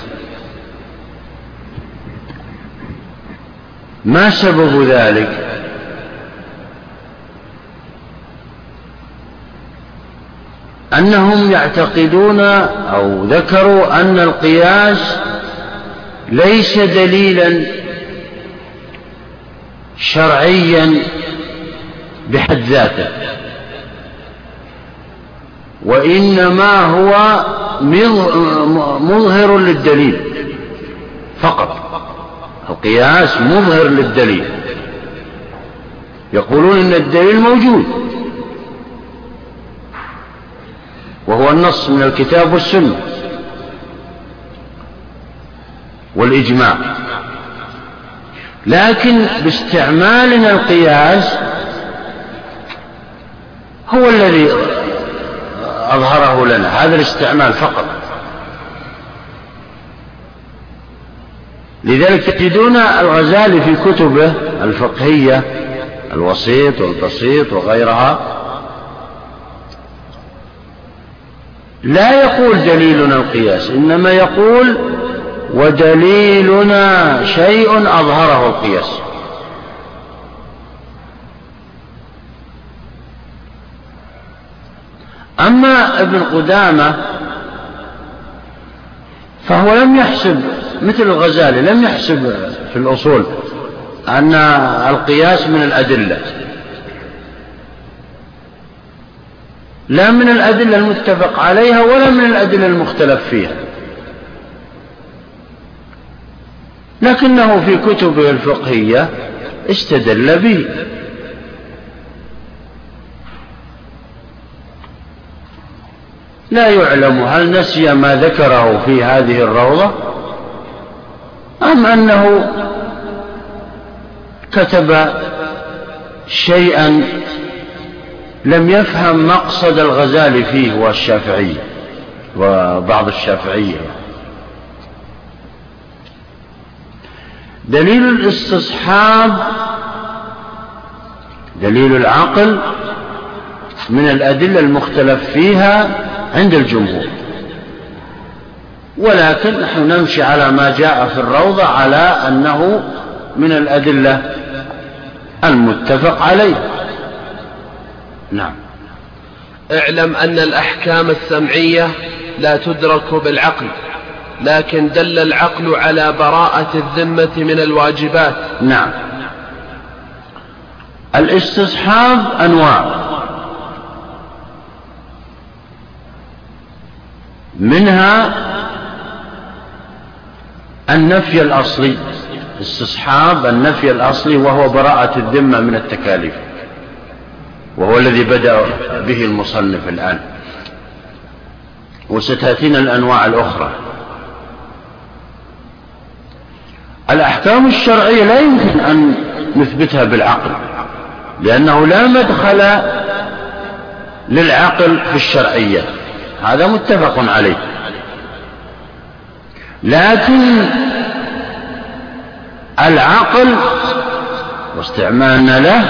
ما سبب ذلك؟ أنهم يعتقدون أو ذكروا أن القياس ليس دليلا شرعيا بحد ذاته. وإنما هو مظهر للدليل فقط. القياس مظهر للدليل. يقولون إن الدليل موجود. وهو النص من الكتاب والسنة والإجماع. لكن باستعمالنا القياس هو الذي أظهره لنا هذا الاستعمال فقط. لذلك تجدون الغزالي في كتبه الفقهية الوسيط والبسيط وغيرها لا يقول دليلنا القياس إنما يقول ودليلنا شيء أظهره القياس أما ابن قدامة فهو لم يحسب مثل الغزالي لم يحسب في الأصول أن القياس من الأدلة. لا من الأدلة المتفق عليها ولا من الأدلة المختلف فيها. لكنه في كتبه الفقهية استدل به. لا يعلم هل نسي ما ذكره في هذه الروضة أم أنه كتب شيئا لم يفهم مقصد الغزالي فيه والشافعي وبعض الشافعية. دليل الاستصحاب دليل العقل من الأدلة المختلف فيها عند الجمهور. ولكن نحن نمشي على ما جاء في الروضة على أنه من الأدلة المتفق عليه. نعم. اعلم أن الأحكام السمعية لا تدرك بالعقل. لكن دل العقل على براءة الذمة من الواجبات. نعم. الاستصحاب أنواع. منها النفي الأصلي. استصحاب النفي الأصلي وهو براءة الذمة من التكاليف. وهو الذي بدأ به المصنف الآن. وستأتينا الأنواع الأخرى. الأحكام الشرعية لا يمكن أن نثبتها بالعقل لأنه لا مدخل للعقل في الشرعية. هذا متفق عليه. لكن العقل واستعمالنا له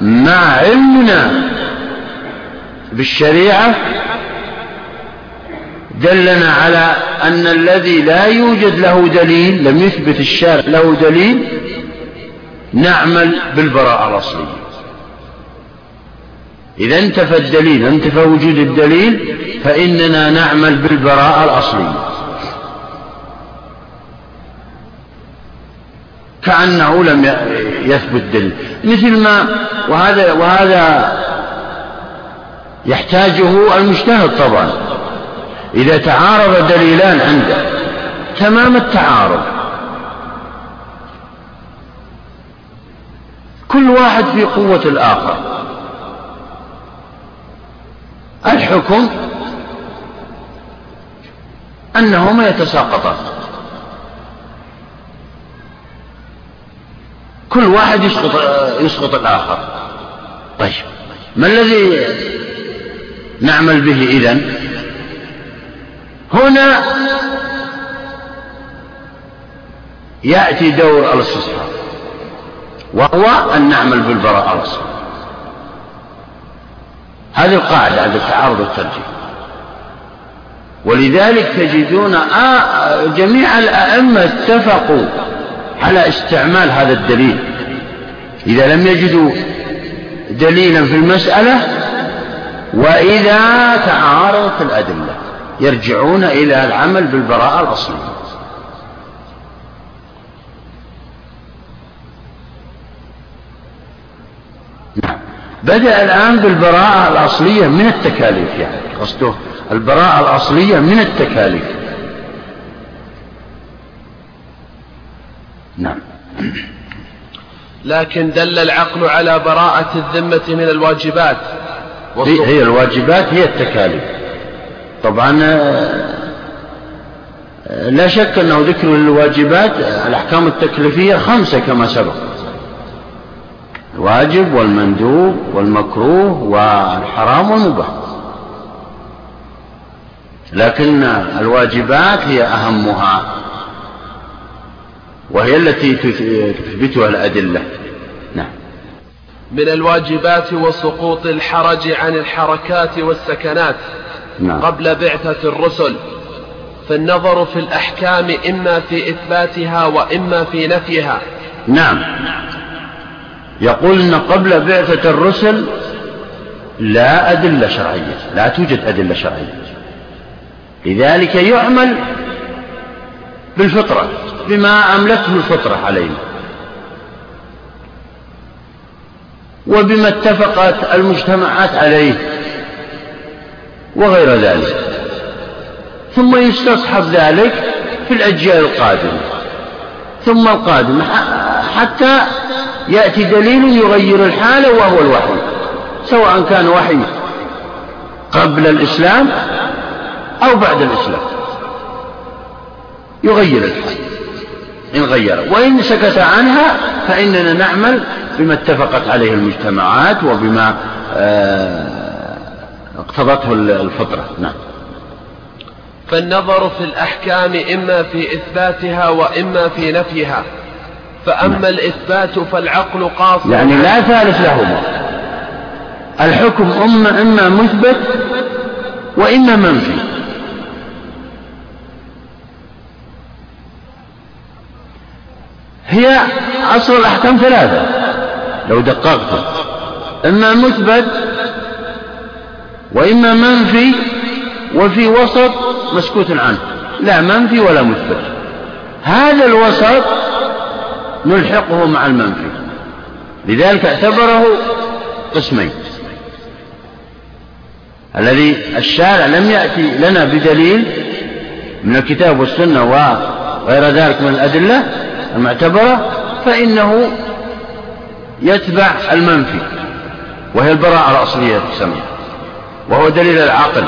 مع علمنا بالشريعة دلنا على أن الذي لا يوجد له دليل لم يثبت الشارع له دليل نعمل بالبراءة الأصلية. إذا انتفى الدليل انتفى وجود الدليل فإننا نعمل بالبراءة الأصلية. كأنه لم يثبت دليل. مثل ما وهذا وهذا يحتاجه المجتهد طبعا. إذا تعارض دليلان عنده تمام التعارض. كل واحد في قوة الآخر. الحكم أنهما يتساقطان كل واحد يسقط يسقط الآخر. طيب ما الذي نعمل به إذن؟ هنا يأتي دور الاستصحاب وهو أن نعمل بالبراءة الأصل هذه القاعدة عند التعارض والترجيح. ولذلك تجدون جميع الأئمة اتفقوا على استعمال هذا الدليل. إذا لم يجدوا دليلا في المسألة وإذا تعارضت الأدلة. يرجعون إلى العمل بالبراءة الأصلية. نعم. بدأ الآن بالبراءة الأصلية من التكاليف يعني. قصده البراءة الأصلية من التكاليف. نعم. لكن دل العقل على براءة الذمة من الواجبات. هي الواجبات هي التكاليف. طبعا لا شك أنه ذكر الواجبات الأحكام التكليفية خمسة كما سبق. الواجب والمندوب والمكروه والحرام والمباح. لكن الواجبات هي أهمها وهي التي تثبتها الأدلة. نعم. من الواجبات وسقوط الحرج عن الحركات والسكنات. نعم. قبل بعثة الرسل. فالنظر في الأحكام إما في إثباتها وإما في نفيها. نعم. يقول إن قبل بعثة الرسل لا أدلة شرعية لا توجد أدلة شرعية. لذلك يعمل بالفطرة بما أملته الفطرة علينا. وبما اتفقت المجتمعات عليه. وغير ذلك. ثم يستصحب ذلك في الأجيال القادمة. ثم القادمة حتى يأتي دليل يغير الحالة وهو الوحي. سواء كان وحي قبل الإسلام أو بعد الإسلام. يغير الحال. إن غير. وإن سكت عنها فإننا نعمل بما اتفقت عليه المجتمعات وبما آه، اقتضته الفطرة. نعم. فالنظر في الأحكام إما في إثباتها وإما في نفيها. فأما نعم. الإثبات فالعقل قاصر. يعني لا ثالث لهما. الحكم إما إما مثبت وإما منفي. هي أصل الأحكام ثلاثة. لو دققت إما مثبت وإما منفي وفي وسط مسكوت عنه لا منفي ولا مثبت. هذا الوسط نلحقه مع المنفي. لذلك اعتبره قسمين. الذي الشارع لم يأتي لنا بدليل من الكتاب والسنة وغير ذلك من الأدلة المعتبرة فإنه يتبع المنفي وهي البراءة الأصلية تسمى وهو دليل العقل.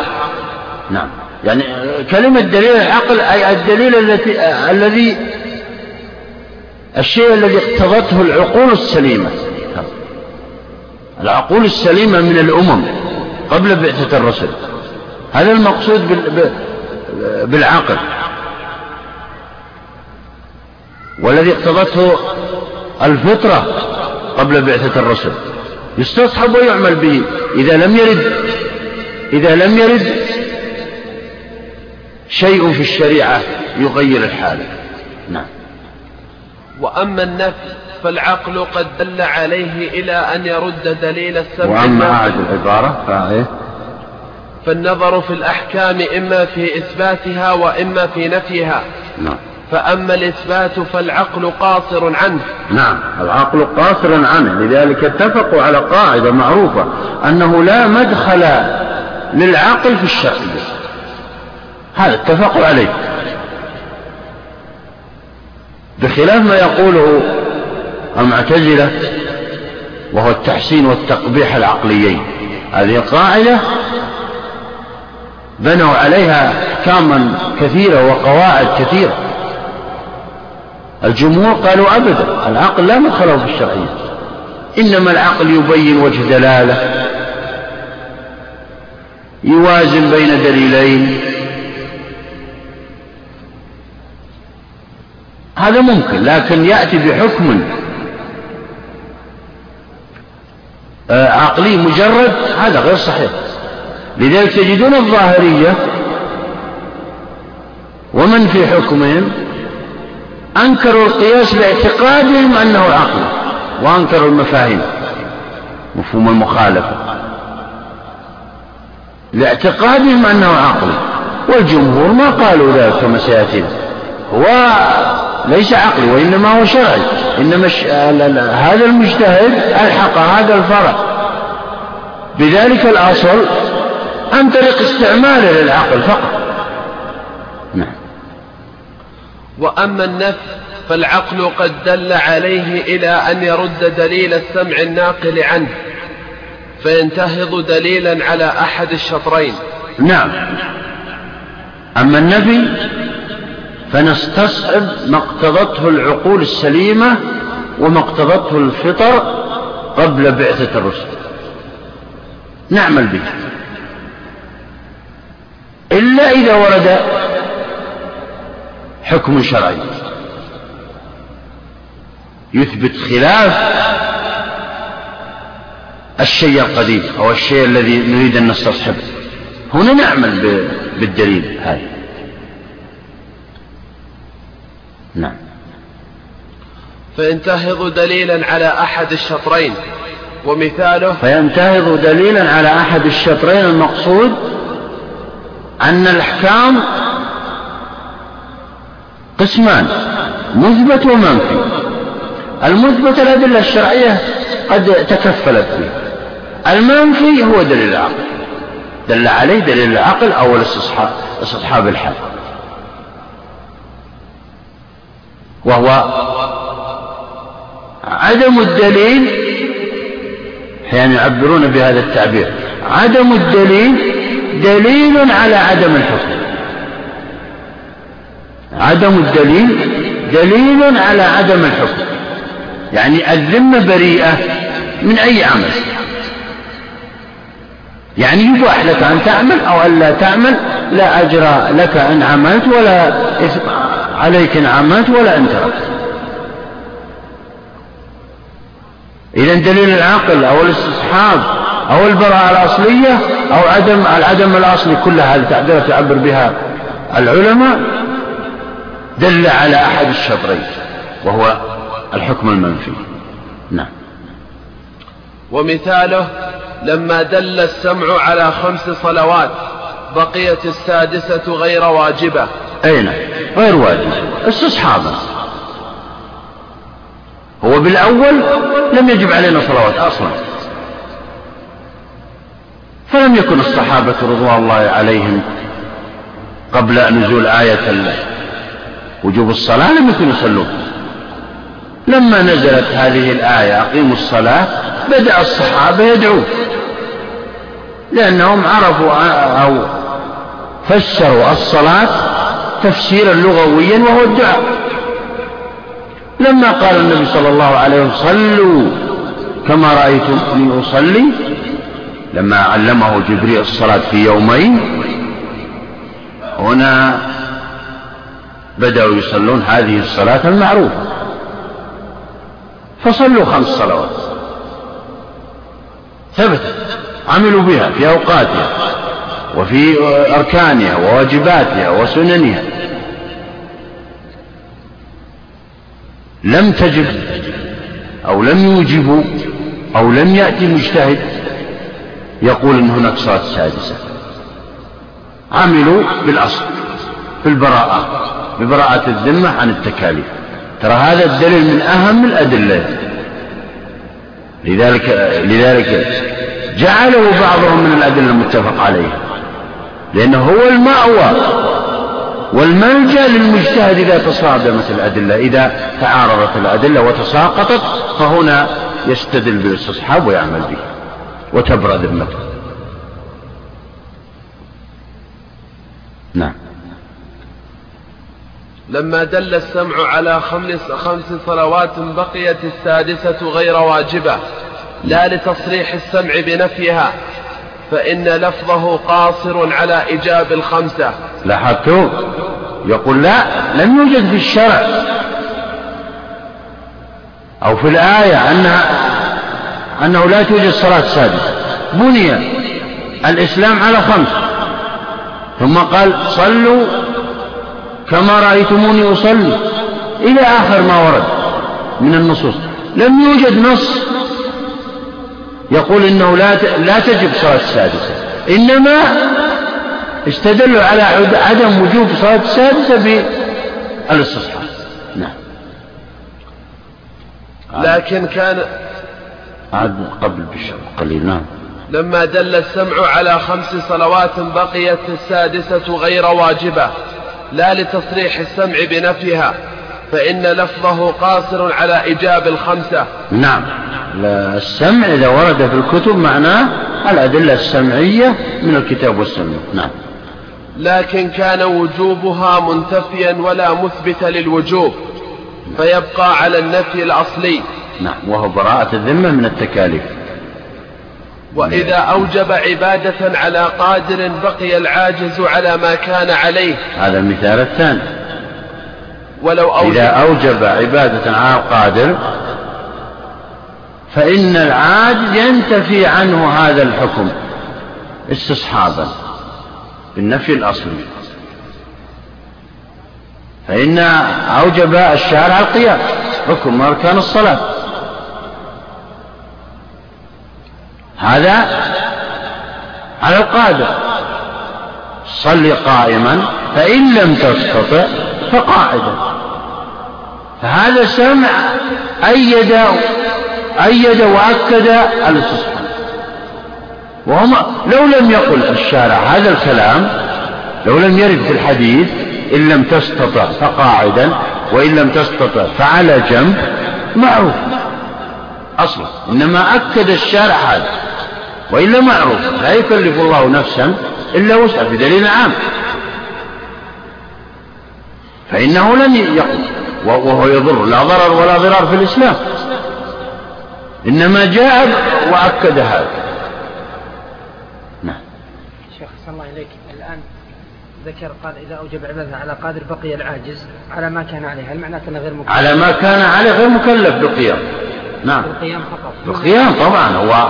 نعم. يعني كلمة دليل العقل أي الدليل التي الذي الشيء الذي اقتضته العقول السليمة. العقول السليمة من الأمم قبل بعثة الرسل. هذا المقصود بالعقل. والذي اقتضته الفطرة قبل بعثة الرسل. يستصحب ويعمل به إذا لم يرد. إذا لم يرد شيء في الشريعة يغير الحالة نعم. وأما النفي فالعقل قد دل عليه إلى أن يرد دليل السمع وأما أعد العبارة فإيه؟ فالنظر في الأحكام إما في إثباتها وإما في نفيها. نعم. فأما الإثبات فالعقل قاصر عنه. نعم. العقل قاصر عنه لذلك اتفقوا على قاعدة معروفة أنه لا مدخل للعقل في الشرعية هذا اتفقوا عليه. بخلاف ما يقوله المعتزلة وهو التحسين والتقبيح العقليين. هذه قاعدة بنوا عليها أحكاما كثيرة وقواعد كثيرة. الجمهور قالوا أبدا العقل لا مدخله في الشرعية. إنما العقل يبين وجه دلالة. يوازن بين دليلين. هذا ممكن لكن يأتي بحكم آه، عقلي مجرد هذا غير صحيح. لذلك تجدون الظاهرية ومن في حكمهم؟ أنكروا القياس باعتقادهم أنه عقل وأنكروا المفاهيم مفهوم المخالفة. لاعتقادهم أنه عقل والجمهور ما قالوا ذلك كما سيأتينا هو ليس عقلي وإنما هو شرعي. إنما هذا المجتهد ألحق هذا الفرع. بذلك الأصل عن طريق استعماله للعقل فقط. نعم. وأما النفي فالعقل قد دل عليه إلى أن يرد دليل السمع الناقل عنه. فينتهض دليلا على أحد الشطرين. نعم. أما النفي فنستصحب ما اقتضته العقول السليمة وما اقتضته الفطر قبل بعثة الرسل. نعمل به. إلا إذا ورد حكم شرعي. يثبت خلاف الشيء القديم أو الشيء الذي نريد أن نستصحبه. هنا نعمل بالدليل هذا. نعم. فينتهض دليلا على أحد الشطرين ومثاله فينتهض دليلا على أحد الشطرين المقصود أن الأحكام قسمان مثبت ومنفي. المثبت الأدلة الشرعية قد تكفلت به المنفي هو دليل العقل. دل عليه دليل العقل أو الاستصحاب الحال وهو عدم الدليل أحيانا يعبرون بهذا التعبير. عدم الدليل دليل على عدم الحكم. عدم الدليل دليل على عدم الحكم. يعني الذمة بريئة من أي عمل. يعني يباح لك أن تعمل أو ألا تعمل لا أجر لك إن عملت ولا عليك إن عملت ولا إن تركت. إذا دليل العقل أو الاستصحاب أو البراءة الأصلية أو عدم العدم الأصلي كلها هذه تعبيرات تعبر بها العلماء دل على أحد الشطرين وهو الحكم المنفي. نعم. ومثاله لما دل السمع على خمس صلوات بقيت السادسة غير واجبة. أين نعم. غير واجبة. استصحابا. هو بالأول لم يجب علينا صلوات أصلا. فلم يكن الصحابة رضوان الله عليهم قبل نزول آية وجوب الصلاة لم يكونوا يصلون. لما نزلت هذه الآية أقيموا الصلاة بدأ الصحابة يدعون لأنهم عرفوا أو فسروا الصلاة تفسيرا لغويا وهو الدعاء. لما قال النبي صلى الله عليه وسلم صلوا كما رأيتمني أصلي. لما علمه جبريل الصلاة في يومين هنا بدأوا يصلون هذه الصلاة المعروفة. فصلوا خمس صلوات. ثبتت. عملوا بها في أوقاتها وفي أركانها وواجباتها وسننها. لم تجب أو لم يوجبوا أو لم يأتي مجتهد يقول أن هناك صلاة سادسة. عملوا بالأصل بالبراءة ببراءة الذمة عن التكاليف. ترى هذا الدليل من أهم الأدلة. لذلك لذلك جعله بعضهم من الأدلة المتفق عليها لأنه هو المأوى والملجأ للمجتهد إذا تصادمت الأدلة إذا تعارضت الأدلة وتساقطت فهنا يستدل بالاستصحاب ويعمل به وتبرأ ذمته نعم. لما دل السمع على خمس, خمس صلوات بقيت السادسة غير واجبة لا لتصريح السمع بنفيها فإن لفظه قاصر على إيجاب الخمسة. لاحظتوا يقول لا لم يوجد في الشرع. أو في الآية أنها أنه لا توجد صلاة سادسة. بني الإسلام على خمس. ثم قال صلوا كما رأيتموني أصلي. إلى آخر ما ورد من النصوص. لم يوجد نص يقول إنه لا لا تجب صلاة السادسة. إنما استدلوا على عدم وجوب صلاة السادسة بالاستصحاب نعم. لكن كان عاد قبل بشر قليل. نعم. لما دل السمع على خمس صلوات بقيت السادسة غير واجبة. لا لتصريح السمع بنفيها فإن لفظه قاصر على إيجاب الخمسة. نعم. السمع إذا ورد في الكتب معناه الأدلة السمعية من الكتاب والسنة. نعم. لكن كان وجوبها منتفيا ولا مثبت للوجوب فيبقى على النفي الأصلي. نعم. وهو براءة الذمة من التكاليف. وإذا أوجب عبادة على قادر بقي العاجز على ما كان عليه. هذا المثال الثاني. ولو أوجب إذا أوجب عبادة على القادر فإن العاجز ينتفي عنه هذا الحكم استصحابا بالنفي الأصلي. فإن أوجب الشارع القيام حكم أركان الصلاة. هذا على القادر. صل قائما فإن لم تستطع فقاعدا فهذا سمع أيد أيد وأكد الاستصحاب وهم لو لم يقل الشارع هذا الكلام لو لم يرد في الحديث إن لم تستطع فقاعدا وإن لم تستطع فعلى جنب معروف. أصلا إنما أكد الشارع هذا. وإلا معروف لا يكلف الله نفسا إلا وسعها بدليل عام. فإنه لن يقل وهو يضر لا ضرر ولا ضرار في الإسلام. إنما جاء وأكد هذا. نعم. شيخ الله إليك. الآن ذكر قال إذا أوجب عبادة على قادر بقي العاجز على ما كان عليه. هل معناته أنه غير مكلف؟ على ما كان عليه غير مكلف بالقيام. نعم. بالقيام فقط. بالقيام طبعا هو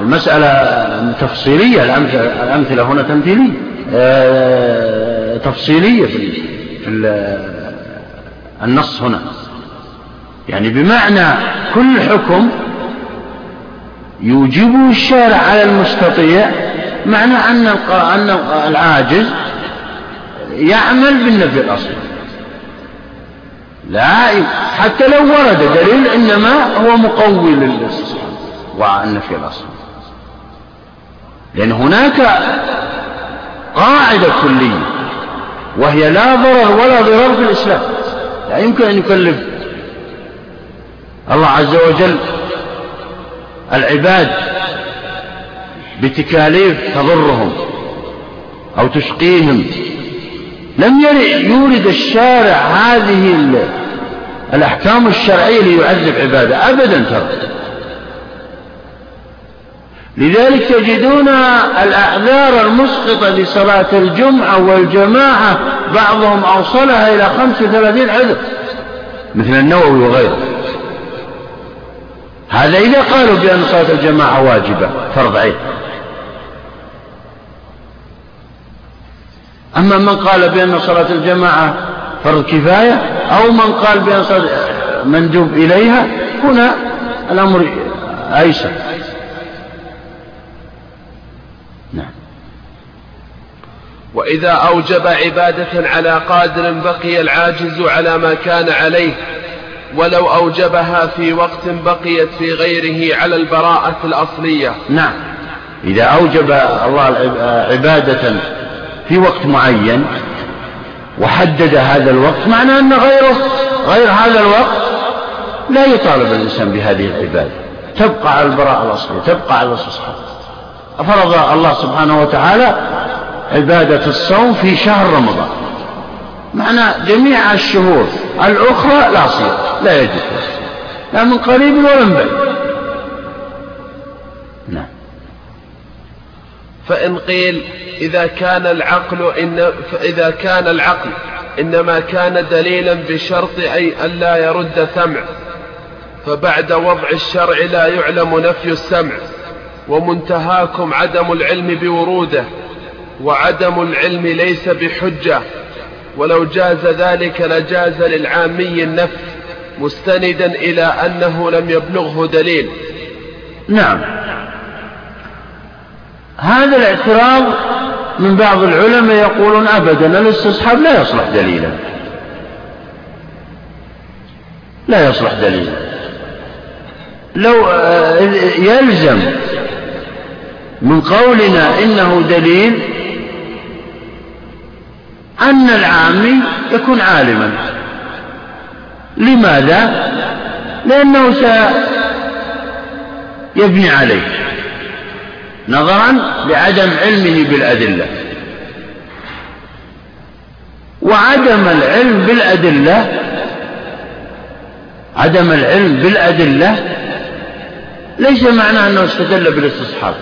المسألة تفصيلية الأمثلة, هنا تمثيلية. آه تفصيلية في, النص هنا. يعني بمعنى كل حكم يوجبه الشارع على المستطيع معنى أن أن العاجز يعمل بالنفي الأصلي لا حتى لو ورد دليل إنما هو مقوي للاستصحاب والنفي الأصلي لأن هناك قاعدة كلية وهي لا ضرر ولا ضرار في الإسلام. لا يمكن أن يكلف الله عز وجل العباد بتكاليف تضرهم أو تشقيهم. لم يورد الشارع هذه الأحكام الشرعية ليعذب عباده. أبدا ترى. لذلك تجدون الأعذار المسقطة لصلاة الجمعة والجماعة بعضهم أوصلها إلى خمس وثلاثين عذر مثل النووي وغيره. هذا إذا قالوا بأن صلاة الجماعة واجبة فرض عين. أما من قال بأن صلاة الجماعة فرض كفاية أو من قال بأن صلاة مندوب إليها هنا الأمر أيسر نعم وإذا أوجب عبادة على قادر بقي العاجز على ما كان عليه ولو أوجبها في وقت بقيت في غيره على البراءة الأصلية. نعم. إذا أوجب الله عبادة في وقت معين وحدد هذا الوقت معناه أن غيره غير هذا الوقت لا يطالب الإنسان بهذه العبادة. تبقى على البراءة الأصلية تبقى على الاستصحاب فرض الله سبحانه وتعالى عبادة الصوم في شهر رمضان. معنى جميع الشهور الأخرى لا صيام لا يجوز. لا من قريب ولا من بعيد. نعم. فإن قيل إذا كان العقل إن فإذا كان العقل إنما كان دليلا بشرط أي ألا يرد سمع فبعد وضع الشرع لا يعلم نفي السمع ومنتهاكم عدم العلم بوروده وعدم العلم ليس بحجة. ولو جاز ذلك لجاز للعامي النفي مستندا إلى أنه لم يبلغه دليل. نعم. هذا الاعتراض من بعض العلماء يقولون أبدا الاستصحاب لا يصلح دليلا. لا يصلح دليلا. لو آه، يلزم من قولنا إنه دليل أن العامي يكون عالما. لماذا؟ لأنه سيبني عليه نظرا لعدم علمه بالأدلة. وعدم العلم بالأدلة عدم العلم بالأدلة ليس معناه أنه استدل بالاستصحاب.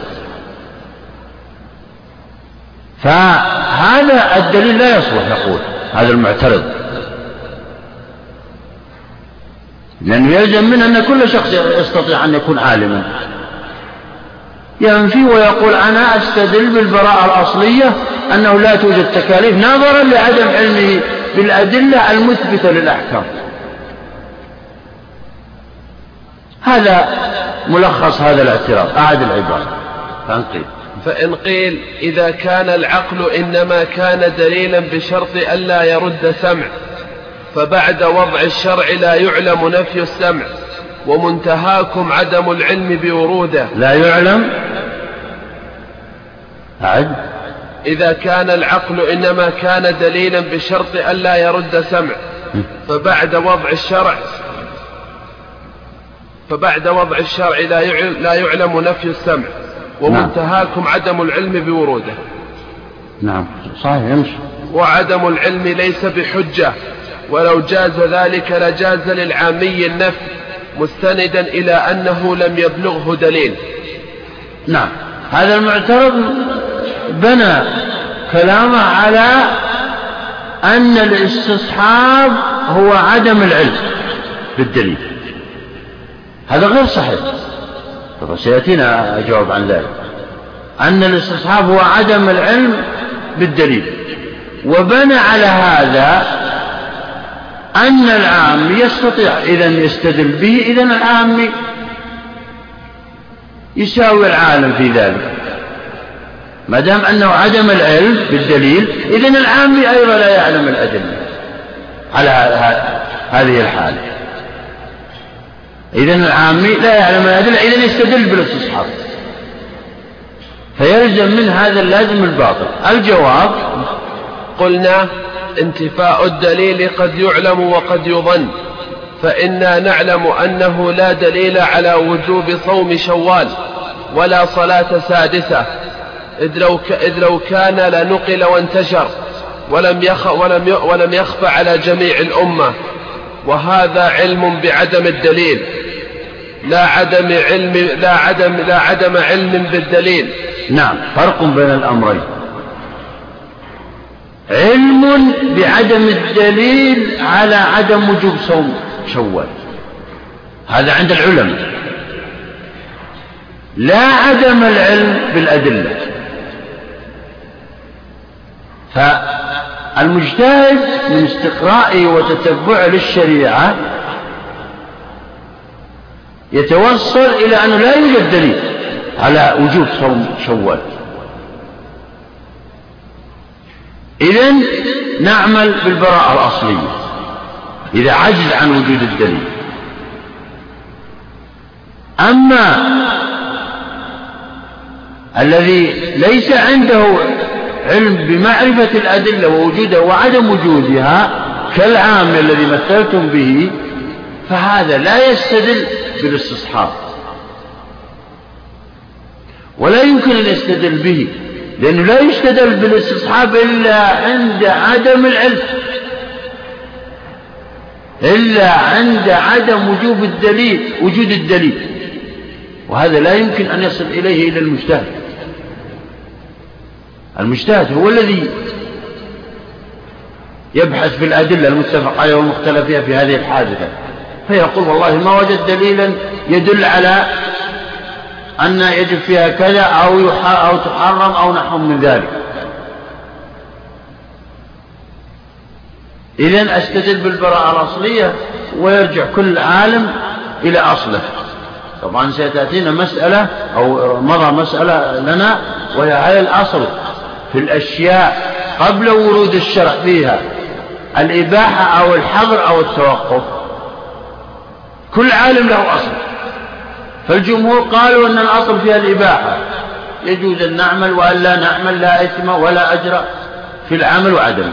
فهذا الدليل لا يصلح نقول. هذا المعترض. لأنه يلزم منه أن كل شخص يستطيع أن يكون عالما. ينفي ويقول أنا أستدل بالبراءة الأصلية أنه لا توجد تكاليف نظرا لعدم علمه بالأدلة المثبتة للأحكام. هذا ملخص هذا الاعتراض. أعد العبارة. فأنقل. فإن قيل إذا كان العقل إنما كان دليلا بشرط ألا يرد سمع فبعد وضع الشرع لا يعلم نفي السمع ومنتهاكم عدم العلم بوروده. لا يعلم؟ أعد. إذا كان العقل إنما كان دليلا بشرط ألا يرد سمع فبعد وضع الشرع فبعد وضع الشرع لا يعلم نفي السمع. ومنتهاكم نعم. عدم العلم بوروده. نعم. صحيح يمشي. وعدم العلم ليس بحجة. ولو جاز ذلك لجاز للعامي النفي مستندا إلى أنه لم يبلغه دليل. نعم. هذا المعترض بنى كلامه على أن الاستصحاب هو عدم العلم بالدليل. هذا غير صحيح. سيأتينا جواب عن ذلك. أن الاستصحاب هو عدم العلم بالدليل. وبنى على هذا أن العام يستطيع إذا يستدل به إذا العام يساوي العالم في ذلك. ما دام أنه عدم العلم بالدليل إذا العامي أيضا لا يعلم الأدلة على هذه الحالة. إذا العامي لا يعلم الأدلة إذا يستدل بالاستصحاب. فيلزم من هذا اللازم الباطل. الجواب قلنا انتفاء الدليل قد يعلم وقد يظن فإنا نعلم أنه لا دليل على وجوب صوم شوال ولا صلاة سادسة إذ لو, إذ لو كان لنقل وانتشر ولم, يخ ولم, ولم يخف على جميع الأمة. وهذا علم بعدم الدليل. لا عدم علم لا عدم لا عدم علم بالدليل. نعم فرق بين الأمرين. علم بعدم الدليل على عدم وجوب صوم شوال. هذا عند العلماء. لا عدم العلم بالأدلة. فالمجتهد من استقرائه وتتبعه للشريعة يتوصل إلى أنه لا يوجد دليل على وجوب صوم شوال. إذا نعمل بالبراءة الأصلية إذا عجز عن وجود الدليل. أما الذي ليس عنده علم بمعرفة الأدلة ووجودها وعدم وجودها كالعام الذي مثلتم به فهذا لا يستدل بالاستصحاب. ولا يمكن أن يستدل به لأنه لا يستدل بالاستصحاب إلا عند عدم العلم. إلا عند عدم وجوب الدليل وجود الدليل. وهذا لا يمكن أن يصل إليه إلا المجتهد. المجتهد هو الذي يبحث في الأدلة المتفق عليها والمختلف فيها في هذه الحادثة. فيقول والله ما وجد دليلا يدل على أن يجب فيها كذا أو, أو تحرم أو نحو من ذلك. إذا أستدل بالبراءة الأصلية ويرجع كل عالم إلى أصله. طبعا ستأتينا مسألة أو مضى مسألة لنا وهي هذا الأصل. في الأشياء قبل ورود الشرع فيها الإباحة أو الحظر أو التوقف. كل عالم له أصل. فالجمهور قالوا أن الأصل فيها الإباحة. يجوز أن نعمل وأن لا نعمل لا إثم ولا أجر في العمل وعدمه.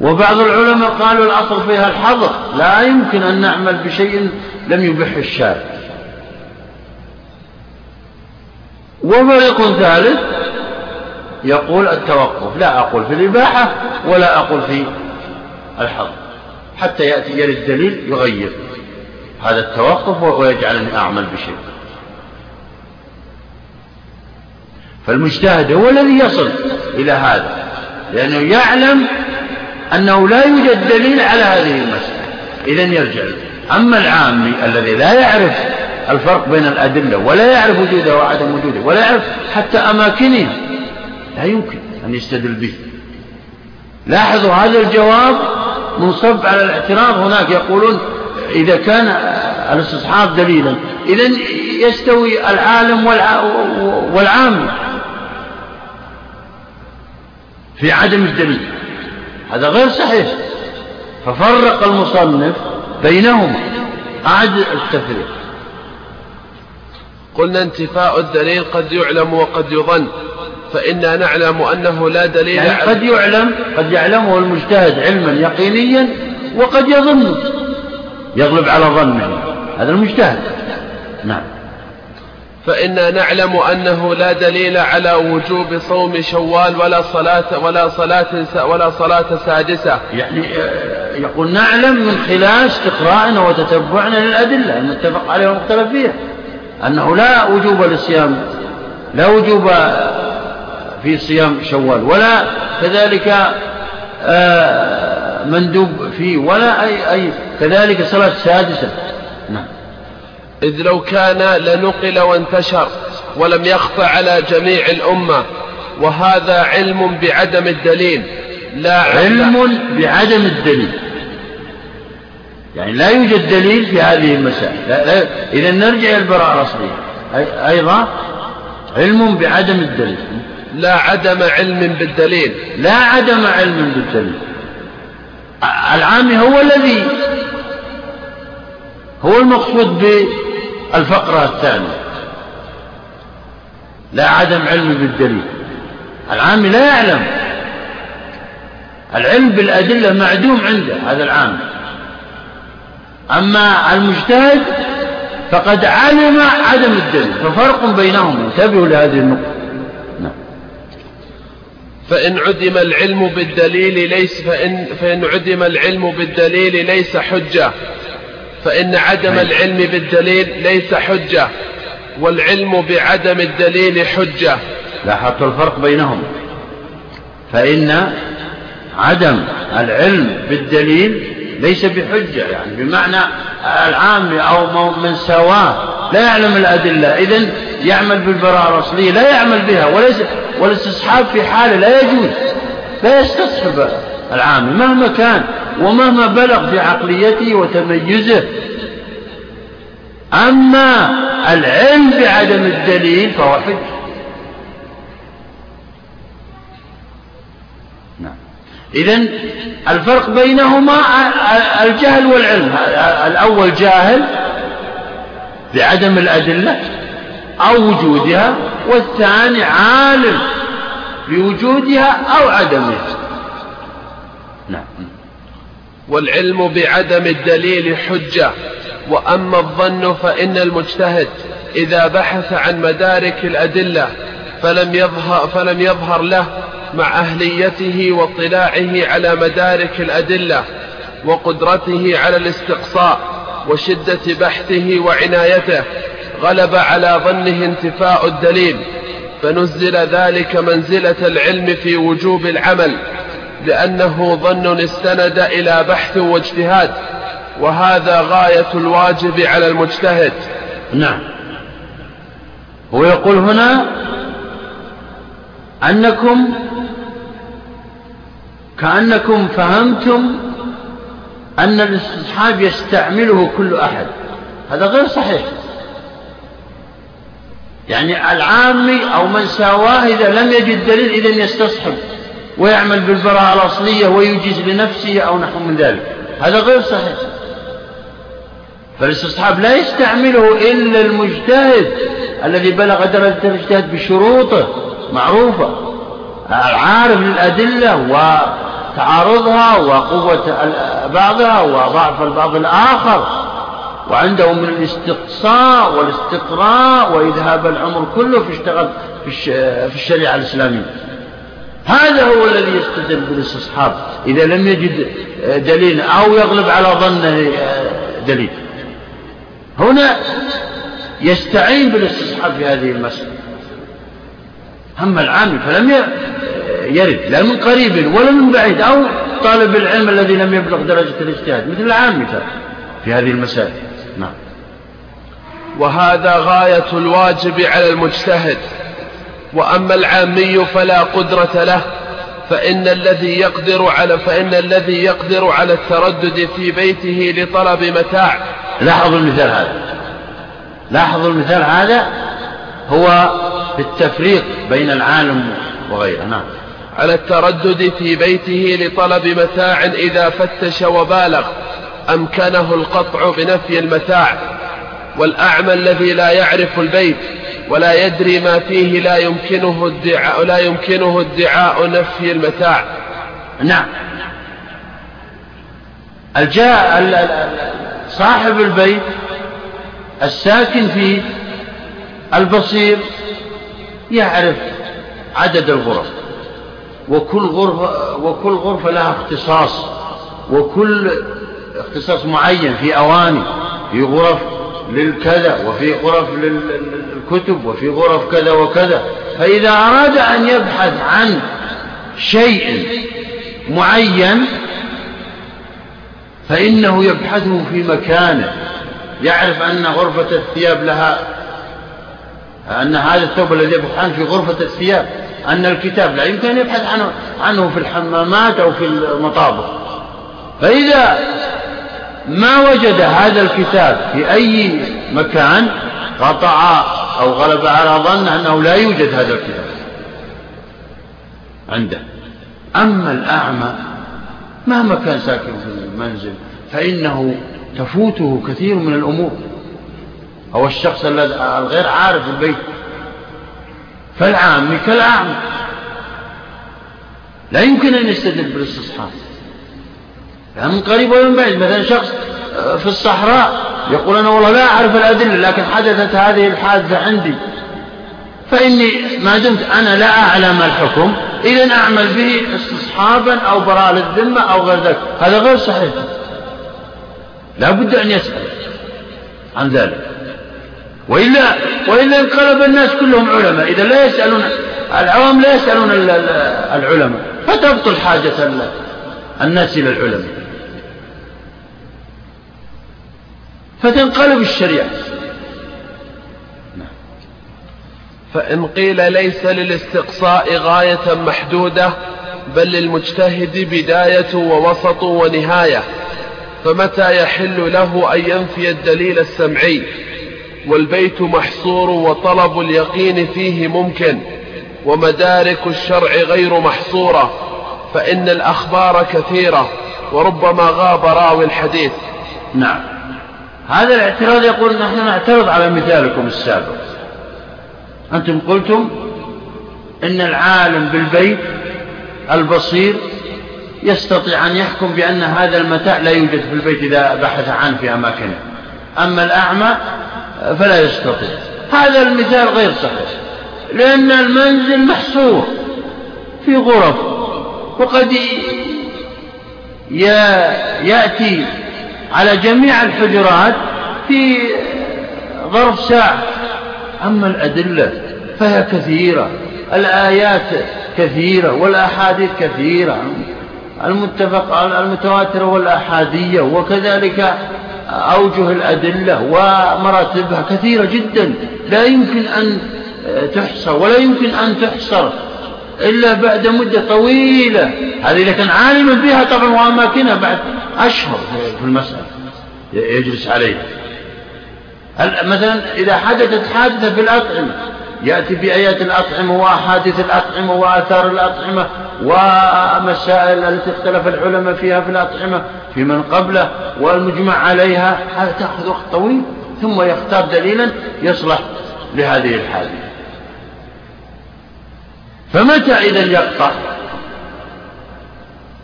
وبعض العلماء قالوا الأصل فيها الحظر. لا يمكن أن نعمل بشيء لم يبح الشارع. وفريق ثالث؟ يقول التوقف لا أقول في الإباحة ولا أقول في الحظر حتى يأتي يرد الدليل يغير هذا التوقف ويجعلني أعمل بشيء. فالمجتهد هو الذي يصل إلى هذا لأنه يعلم أنه لا يوجد دليل على هذه المسألة. إذا يرجع أما العامي الذي لا يعرف الفرق بين الأدلة ولا يعرف وجودها وعدم وجودها ولا يعرف حتى أماكنها لا يمكن أن يستدل به. لاحظوا هذا الجواب منصب على الاعتراض. هناك يقولون إذا كان الاستصحاب دليلا إذا يستوي العالم والعام في عدم الدليل. هذا غير صحيح. ففرق المصنف بينهما. أعد التفريق. قلنا انتفاء الدليل قد يعلم وقد يظن. فإنا نعلم أنه لا دليل يعني قد يعلم قد يعلمه المجتهد علما يقينيا وقد يظن يغلب على ظنه. هذا المجتهد. نعم. فإنا نعلم أنه لا دليل على وجوب صوم شوال ولا صلاة ولا صلاة ولا صلاة سادسة. يعني آه، يقول نعلم من خلال استقراءنا وتتبعنا للأدلة المتفق عليها والمختلف فيها. أنه لا وجوب للصيام لا وجوب في صيام شوال ولا كذلك آه، مندوب فيه ولا أي, أي كذلك صلاة سادسة. نعم. إذ لو كان لنقل وانتشر ولم يخفى على جميع الأمة وهذا علم بعدم الدليل. لا علم بعدم الدليل. يعني لا يوجد دليل في هذه المسائل. إذا نرجع إلى البراءة الأصلية. أيضا علم بعدم الدليل. لا عدم علم بالدليل. لا عدم علم بالدليل. العامي هو الذي هو المقصود بالفقرة الثانية. لا عدم علم بالدليل. العامي لا يعلم. العلم بالأدلة معدوم عنده هذا العامي أما المجتهد فقد علم عدم الدليل ففرق بينهما انتبهوا لهذه النقطة. فإن عدم العلم بالدليل ليس فإن, فإن عدم العلم بالدليل ليس حجة. فإن عدم. العلم بالدليل ليس حجة. والعلم بعدم الدليل حجة. لاحظت الفرق بينهم. فإن عدم العلم بالدليل ليس بحجة يعني بمعنى العام أو من سواه. لا يعلم الأدلة. إذا يعمل بالبراءة الأصلية لا يعمل بها. وليس والاستصحاب في حاله لا يجوز. لا يستصحب العامل مهما كان ومهما بلغ في عقليته وتميزه. أما العلم بعدم الدليل فهو حجة. نعم. إذا الفرق بينهما الجهل والعلم. الأول جاهل بعدم الأدلة أو وجودها والثاني عالم بوجودها أو عدمها. نعم. والعلم بعدم الدليل حجة. وأما الظن فإن المجتهد إذا بحث عن مدارك الأدلة فلم يظهر, فلم يظهر له مع أهليته واطلاعه على مدارك الأدلة وقدرته على الاستقصاء. وشدة بحثه وعنايته غلب على ظنه انتفاء الدليل فنزل ذلك منزلة العلم في وجوب العمل لأنه ظن استند إلى بحث واجتهاد وهذا غاية الواجب على المجتهد. نعم. هو يقول هنا أنكم كأنكم فهمتم أن الاستصحاب يستعمله كل أحد. هذا غير صحيح. يعني العامي أو من ساواه إذا لم يجد دليل إذا يستصحب ويعمل بالبراءة الأصلية ويجيز لنفسه أو نحو من ذلك. هذا غير صحيح. فالاستصحاب لا يستعمله إلا المجتهد الذي بلغ درجة الاجتهاد بشروطه معروفة. العارف للأدلة وتعارضها وقوة بعضها وضعف البعض الآخر. وعنده من الاستقصاء والاستقراء وإذهاب العمر كله في اشتغل في الشريعة الإسلامية. هذا هو الذي يستدل بالاستصحاب إذا لم يجد دليل أو يغلب على ظنه دليل. هنا يستعين بالاستصحاب في هذه المسألة. أما العامل فلم يرد لا من قريب ولا من بعيد أو طالب العلم الذي لم يبلغ درجة الاجتهاد مثل العام في هذه المسائل. نعم. وهذا غاية الواجب على المجتهد. وأما العامي فلا قدرة له فإن الذي يقدر على فإن الذي يقدر على التردد في بيته لطلب متاع. لاحظوا المثال هذا. لاحظوا المثال هذا هو في التفريق بين العالم وغيره. نعم. على التردد في بيته لطلب متاع إذا فتش وبالغ أمكنه القطع بنفي المتاع والأعمى الذي لا يعرف البيت ولا يدري ما فيه لا يمكنه ادعاء لا يمكنه ادعاء نفي المتاع نعم. الجاء صاحب البيت الساكن فيه البصير يعرف عدد الغرف. وكل غرفة وكل غرفة لها اختصاص وكل اختصاص معين في أواني في غرف للكذا وفي غرف للكتب وفي غرف كذا وكذا. فإذا أراد أن يبحث عن شيء معين فإنه يبحثه في مكانه. يعرف أن غرفة الثياب لها أن هذا الثوب الذي يبحث عنه في غرفة الثياب. أن الكتاب لا يمكن أن يبحث عنه, عنه في الحمامات أو في المطابخ. فإذا ما وجد هذا الكتاب في أي مكان قطع أو غلب على ظنه أنه لا يوجد هذا الكتاب. عنده. أما الأعمى مهما كان ساكن في المنزل فإنه تفوته كثير من الأمور. أو الشخص الغير عارف البيت. فالعامي كالأعمى لا يمكن أن يستدل بالاستصحاب. لا من قريب ولا من بعيد مثلا شخص آه، في الصحراء يقول أنا والله لا أعرف الأدلة لكن حدثت هذه الحادثة عندي. فإني ما دمت أنا لا أعلم الحكم إذا أعمل به استصحابا أو براء للذمة أو غير ذلك. هذا غير صحيح. لا بد أن يسأل عن ذلك. وإلا وإلا انقلب الناس كلهم علماء. إذا لا يسألون العوام لا يسألون العلماء. فتبطل حاجة الناس إلى العلماء. فتنقلب الشريعة. فإن قيل ليس للاستقصاء غاية محدودة بل للمجتهد بداية ووسط ونهاية فمتى يحل له أن ينفي الدليل السمعي؟ والبيت محصور وطلب اليقين فيه ممكن ومدارك الشرع غير محصورة فإن الأخبار كثيرة وربما غاب راوي الحديث. نعم. هذا الاعتراض يقول نحن نعترض على مثالكم السابق. أنتم قلتم إن العالم بالبيت البصير يستطيع أن يحكم بأن هذا المتاع لا يوجد في البيت إذا بحث عنه في أماكنه. أما الأعمى فلا يستطيع. هذا المثال غير صحيح لأن المنزل محصور في غرف وقد يأتي على جميع الحجرات في ظرف ساعة. أما الأدلة فهي كثيرة الآيات كثيرة والأحاديث كثيرة المتفق المتواترة والأحادية وكذلك أوجه الأدلة ومراتبها كثيرة جدا. لا يمكن أن تحصر ولا يمكن أن تحصر إلا بعد مدة طويلة. هذه إذا كان عالما بها طبعا وأماكنها بعد أشهر في المسألة يجلس عليها. مثلا إذا حدثت حادثة في الأطعمة يأتي بآيات الأطعمة وأحاديث الأطعمة وآثار الأطعمة ومسائل التي اختلف العلماء فيها في الأطعمة في من قبله والمجمع عليها هذا تأخذ وقت طويل؟ ثم يختار دليلا يصلح لهذه الحادثة فمتى إذا يقطع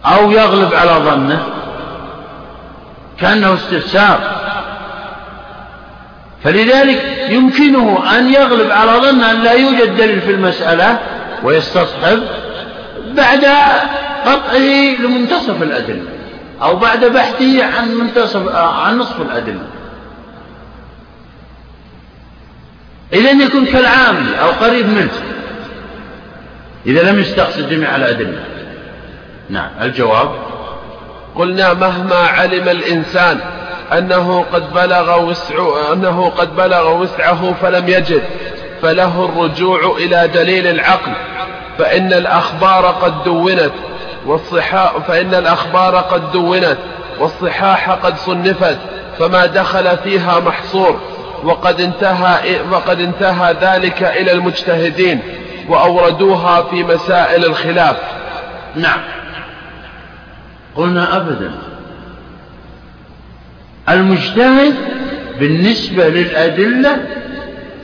أو يغلب على ظنه؟ كأنه استفسار. فلذلك يمكنه أن يغلب على ظن أن لا يوجد دليل في المسألة ويستصحب بعد قطعه لمنتصف الأدلة أو بعد بحثه عن منتصف عن نصف الأدلة. إذا يكون كالعامل أو قريب منه. إذا لم يستقصد جميع الأدلة. نعم الجواب؟ قلنا مهما علم الإنسان أنه قد بلغ وسع أنه قد بلغ وسعه فلم يجد فله الرجوع إلى دليل العقل. فإن الأخبار قد دونت والصحاح فإن الأخبار قد دونت والصحاح قد صنفت فما دخل فيها محصور وقد انتهى وقد انتهى ذلك إلى المجتهدين وأوردوها في مسائل الخلاف. نعم. قلنا أبدا. المجتهد بالنسبة للأدلة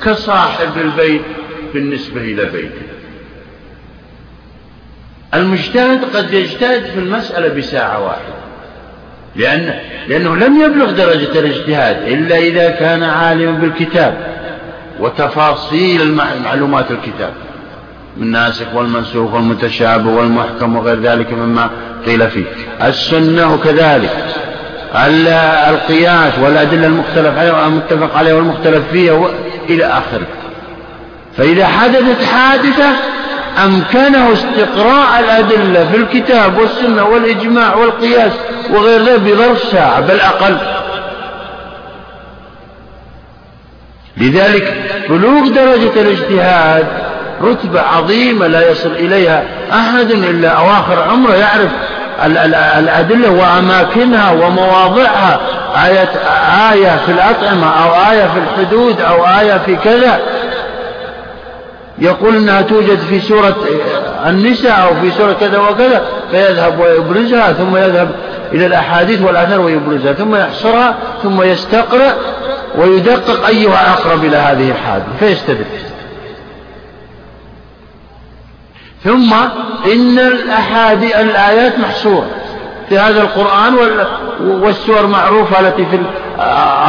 كصاحب البيت بالنسبة إلى بيته. المجتهد قد يجتهد في المسألة بساعة واحدة. لأن لأنه لم يبلغ درجة الاجتهاد إلا إذا كان عالما بالكتاب وتفاصيل معلومات الكتاب الناسخ والمنسوخ والمتشابه والمحكم وغير ذلك مما قيل فيه. السنة كذلك. القياس والأدلة المختلف عليها والمتفق عليها والمختلف فيها إلى آخره. فإذا حدثت حادثة أمكنه استقراء الأدلة في الكتاب والسنة والإجماع والقياس وغير ذلك بظرف ساعة بل أقل. لذلك بلوغ درجة الاجتهاد رتبة عظيمة لا يصل إليها أحد إلا أواخر عمره يعرف الأدلة وأماكنها ومواضعها آية, آية في الأطعمة أو آية في الحدود أو آية في كذا. يقول إنها توجد في سورة النساء أو في سورة كذا وكذا فيذهب ويبرزها ثم يذهب إلى الأحاديث والآثار ويبرزها ثم يحصرها ثم يستقرأ ويدقق أيها أقرب إلى هذه الحادثة فيستدل. ثم إن الأحادي الآيات محصورة. في هذا القرآن والسور معروفة التي في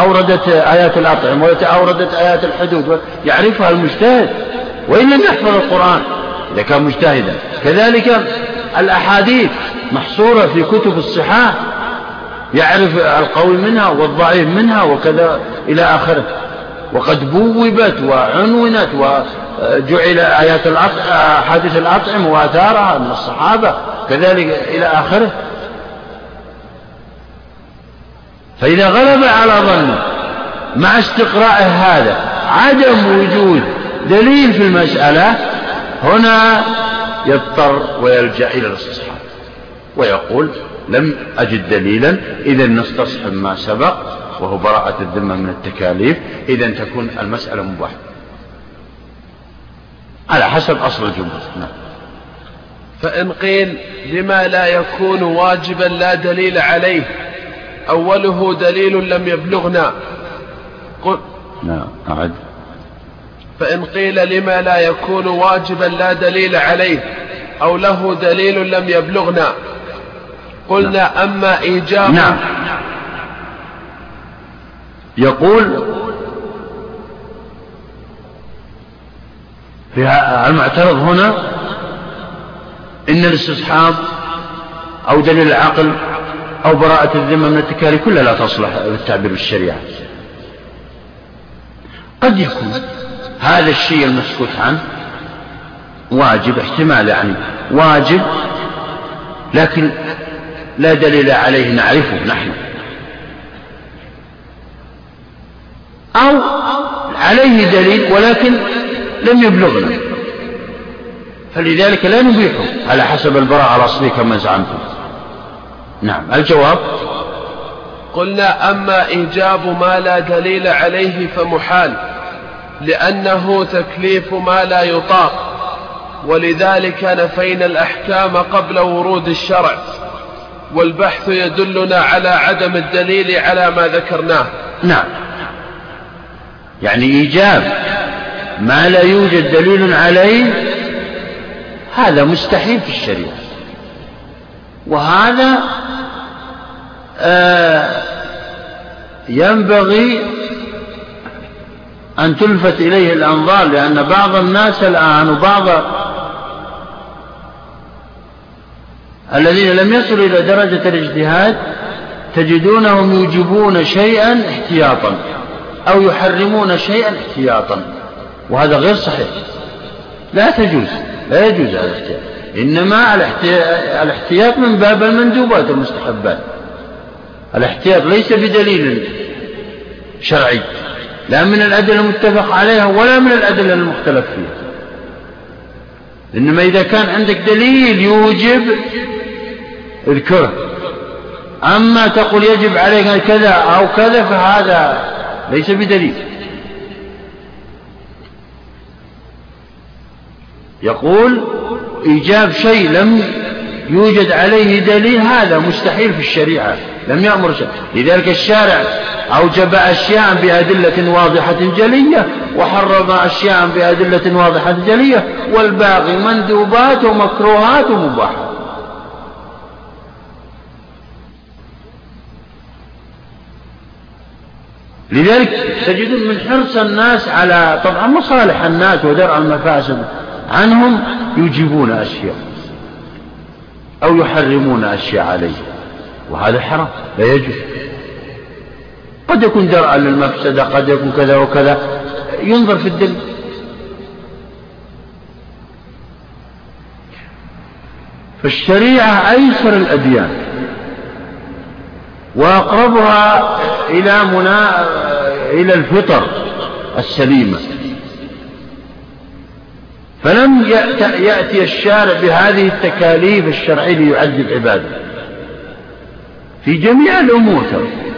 أوردت آيات الأطعم والتي أوردت آيات الحدود يعرفها المجتهد. وإن لم يحفظ القرآن. إذا كان مجتهدا. كذلك الأحاديث محصورة في كتب الصحاح يعرف القوي منها والضعيف منها وكذا إلى آخره. وقد بوبت وعنونت وجعل آيات حديث الأطعم وآثارها من الصحابة كذلك إلى آخره. فإذا غلب على ظنه مع استقراء هذا عدم وجود دليل في المسألة هنا يضطر ويلجأ إلى الاستصحاب ويقول لم أجد دليلا إذا نستصحب ما سبق وهو براءة الذمة من التكاليف إذا تكون المسألة مباحة. على حسب أصل الجمهور نعم. فإن قيل لما لا يكون واجبا لا دليل عليه أوله دليل لم يبلغنا. قل نعم أعد. فإن قيل لما لا يكون واجبا لا دليل عليه أو له دليل لم يبلغنا قلنا نعم. أما إيجاب نعم. يقول في المعترض هنا إن الاستصحاب أو دليل العقل أو براءة الذمة من التكاليف كلها لا تصلح للتعبير بالشريعة. قد يكون. هذا الشيء المسكوت عنه واجب احتمال يعني واجب لكن لا دليل عليه نعرفه نحن. أو عليه دليل ولكن لم يبلغنا. فلذلك لا نبيحه على حسب البراءة الأصلية كما زعمتم. نعم الجواب؟ قلنا أما إيجاب ما لا دليل عليه فمحال. لأنه تكليف ما لا يطاق. ولذلك نفينا الأحكام قبل ورود الشرع. والبحث يدلنا على عدم الدليل على ما ذكرناه. نعم. يعني إيجاب ما لا يوجد دليل عليه هذا مستحيل في الشريعة. وهذا آه ينبغي أن تلفت إليه الأنظار لأن بعض الناس الآن وبعض الذين لم يصلوا إلى درجة الاجتهاد تجدونهم يوجبون شيئا احتياطا أو يحرمون شيئا احتياطا وهذا غير صحيح. لا تجوز لا يجوز هذا الاحتياط. إنما الاحتياط من باب المندوبات والمستحبات الاحتياط ليس بدليل شرعي. لا من الأدلة المتفق عليها ولا من الأدلة المختلف فيها. إنما إذا كان عندك دليل يوجب اذكره. أما تقول يجب عليك كذا أو كذا فهذا ليس بدليل. يقول إيجاب شيء لم يوجد عليه دليل هذا مستحيل في الشريعة. لم يأمر شيء لذلك الشارع أوجب أشياء بأدلة واضحة جلية وحرم أشياء بأدلة واضحة جلية والباقي مندوبات ومكروهات ومباحات لذلك تجدون من حرص الناس على طبعا مصالح الناس ودرء المفاسد عنهم يجيبون أشياء أو يحرمون أشياء عليه وهذا حرام لا يجوز. قد يكون درءا للمفسدة قد يكون كذا وكذا. ينظر في الدليل. فالشريعة أيسر الأديان. وأقربها إلى منا إلى الفطر السليمة. فلم يأتي الشارع بهذه التكاليف الشرعية ليعذب عباده. في جميع الأمور. ترى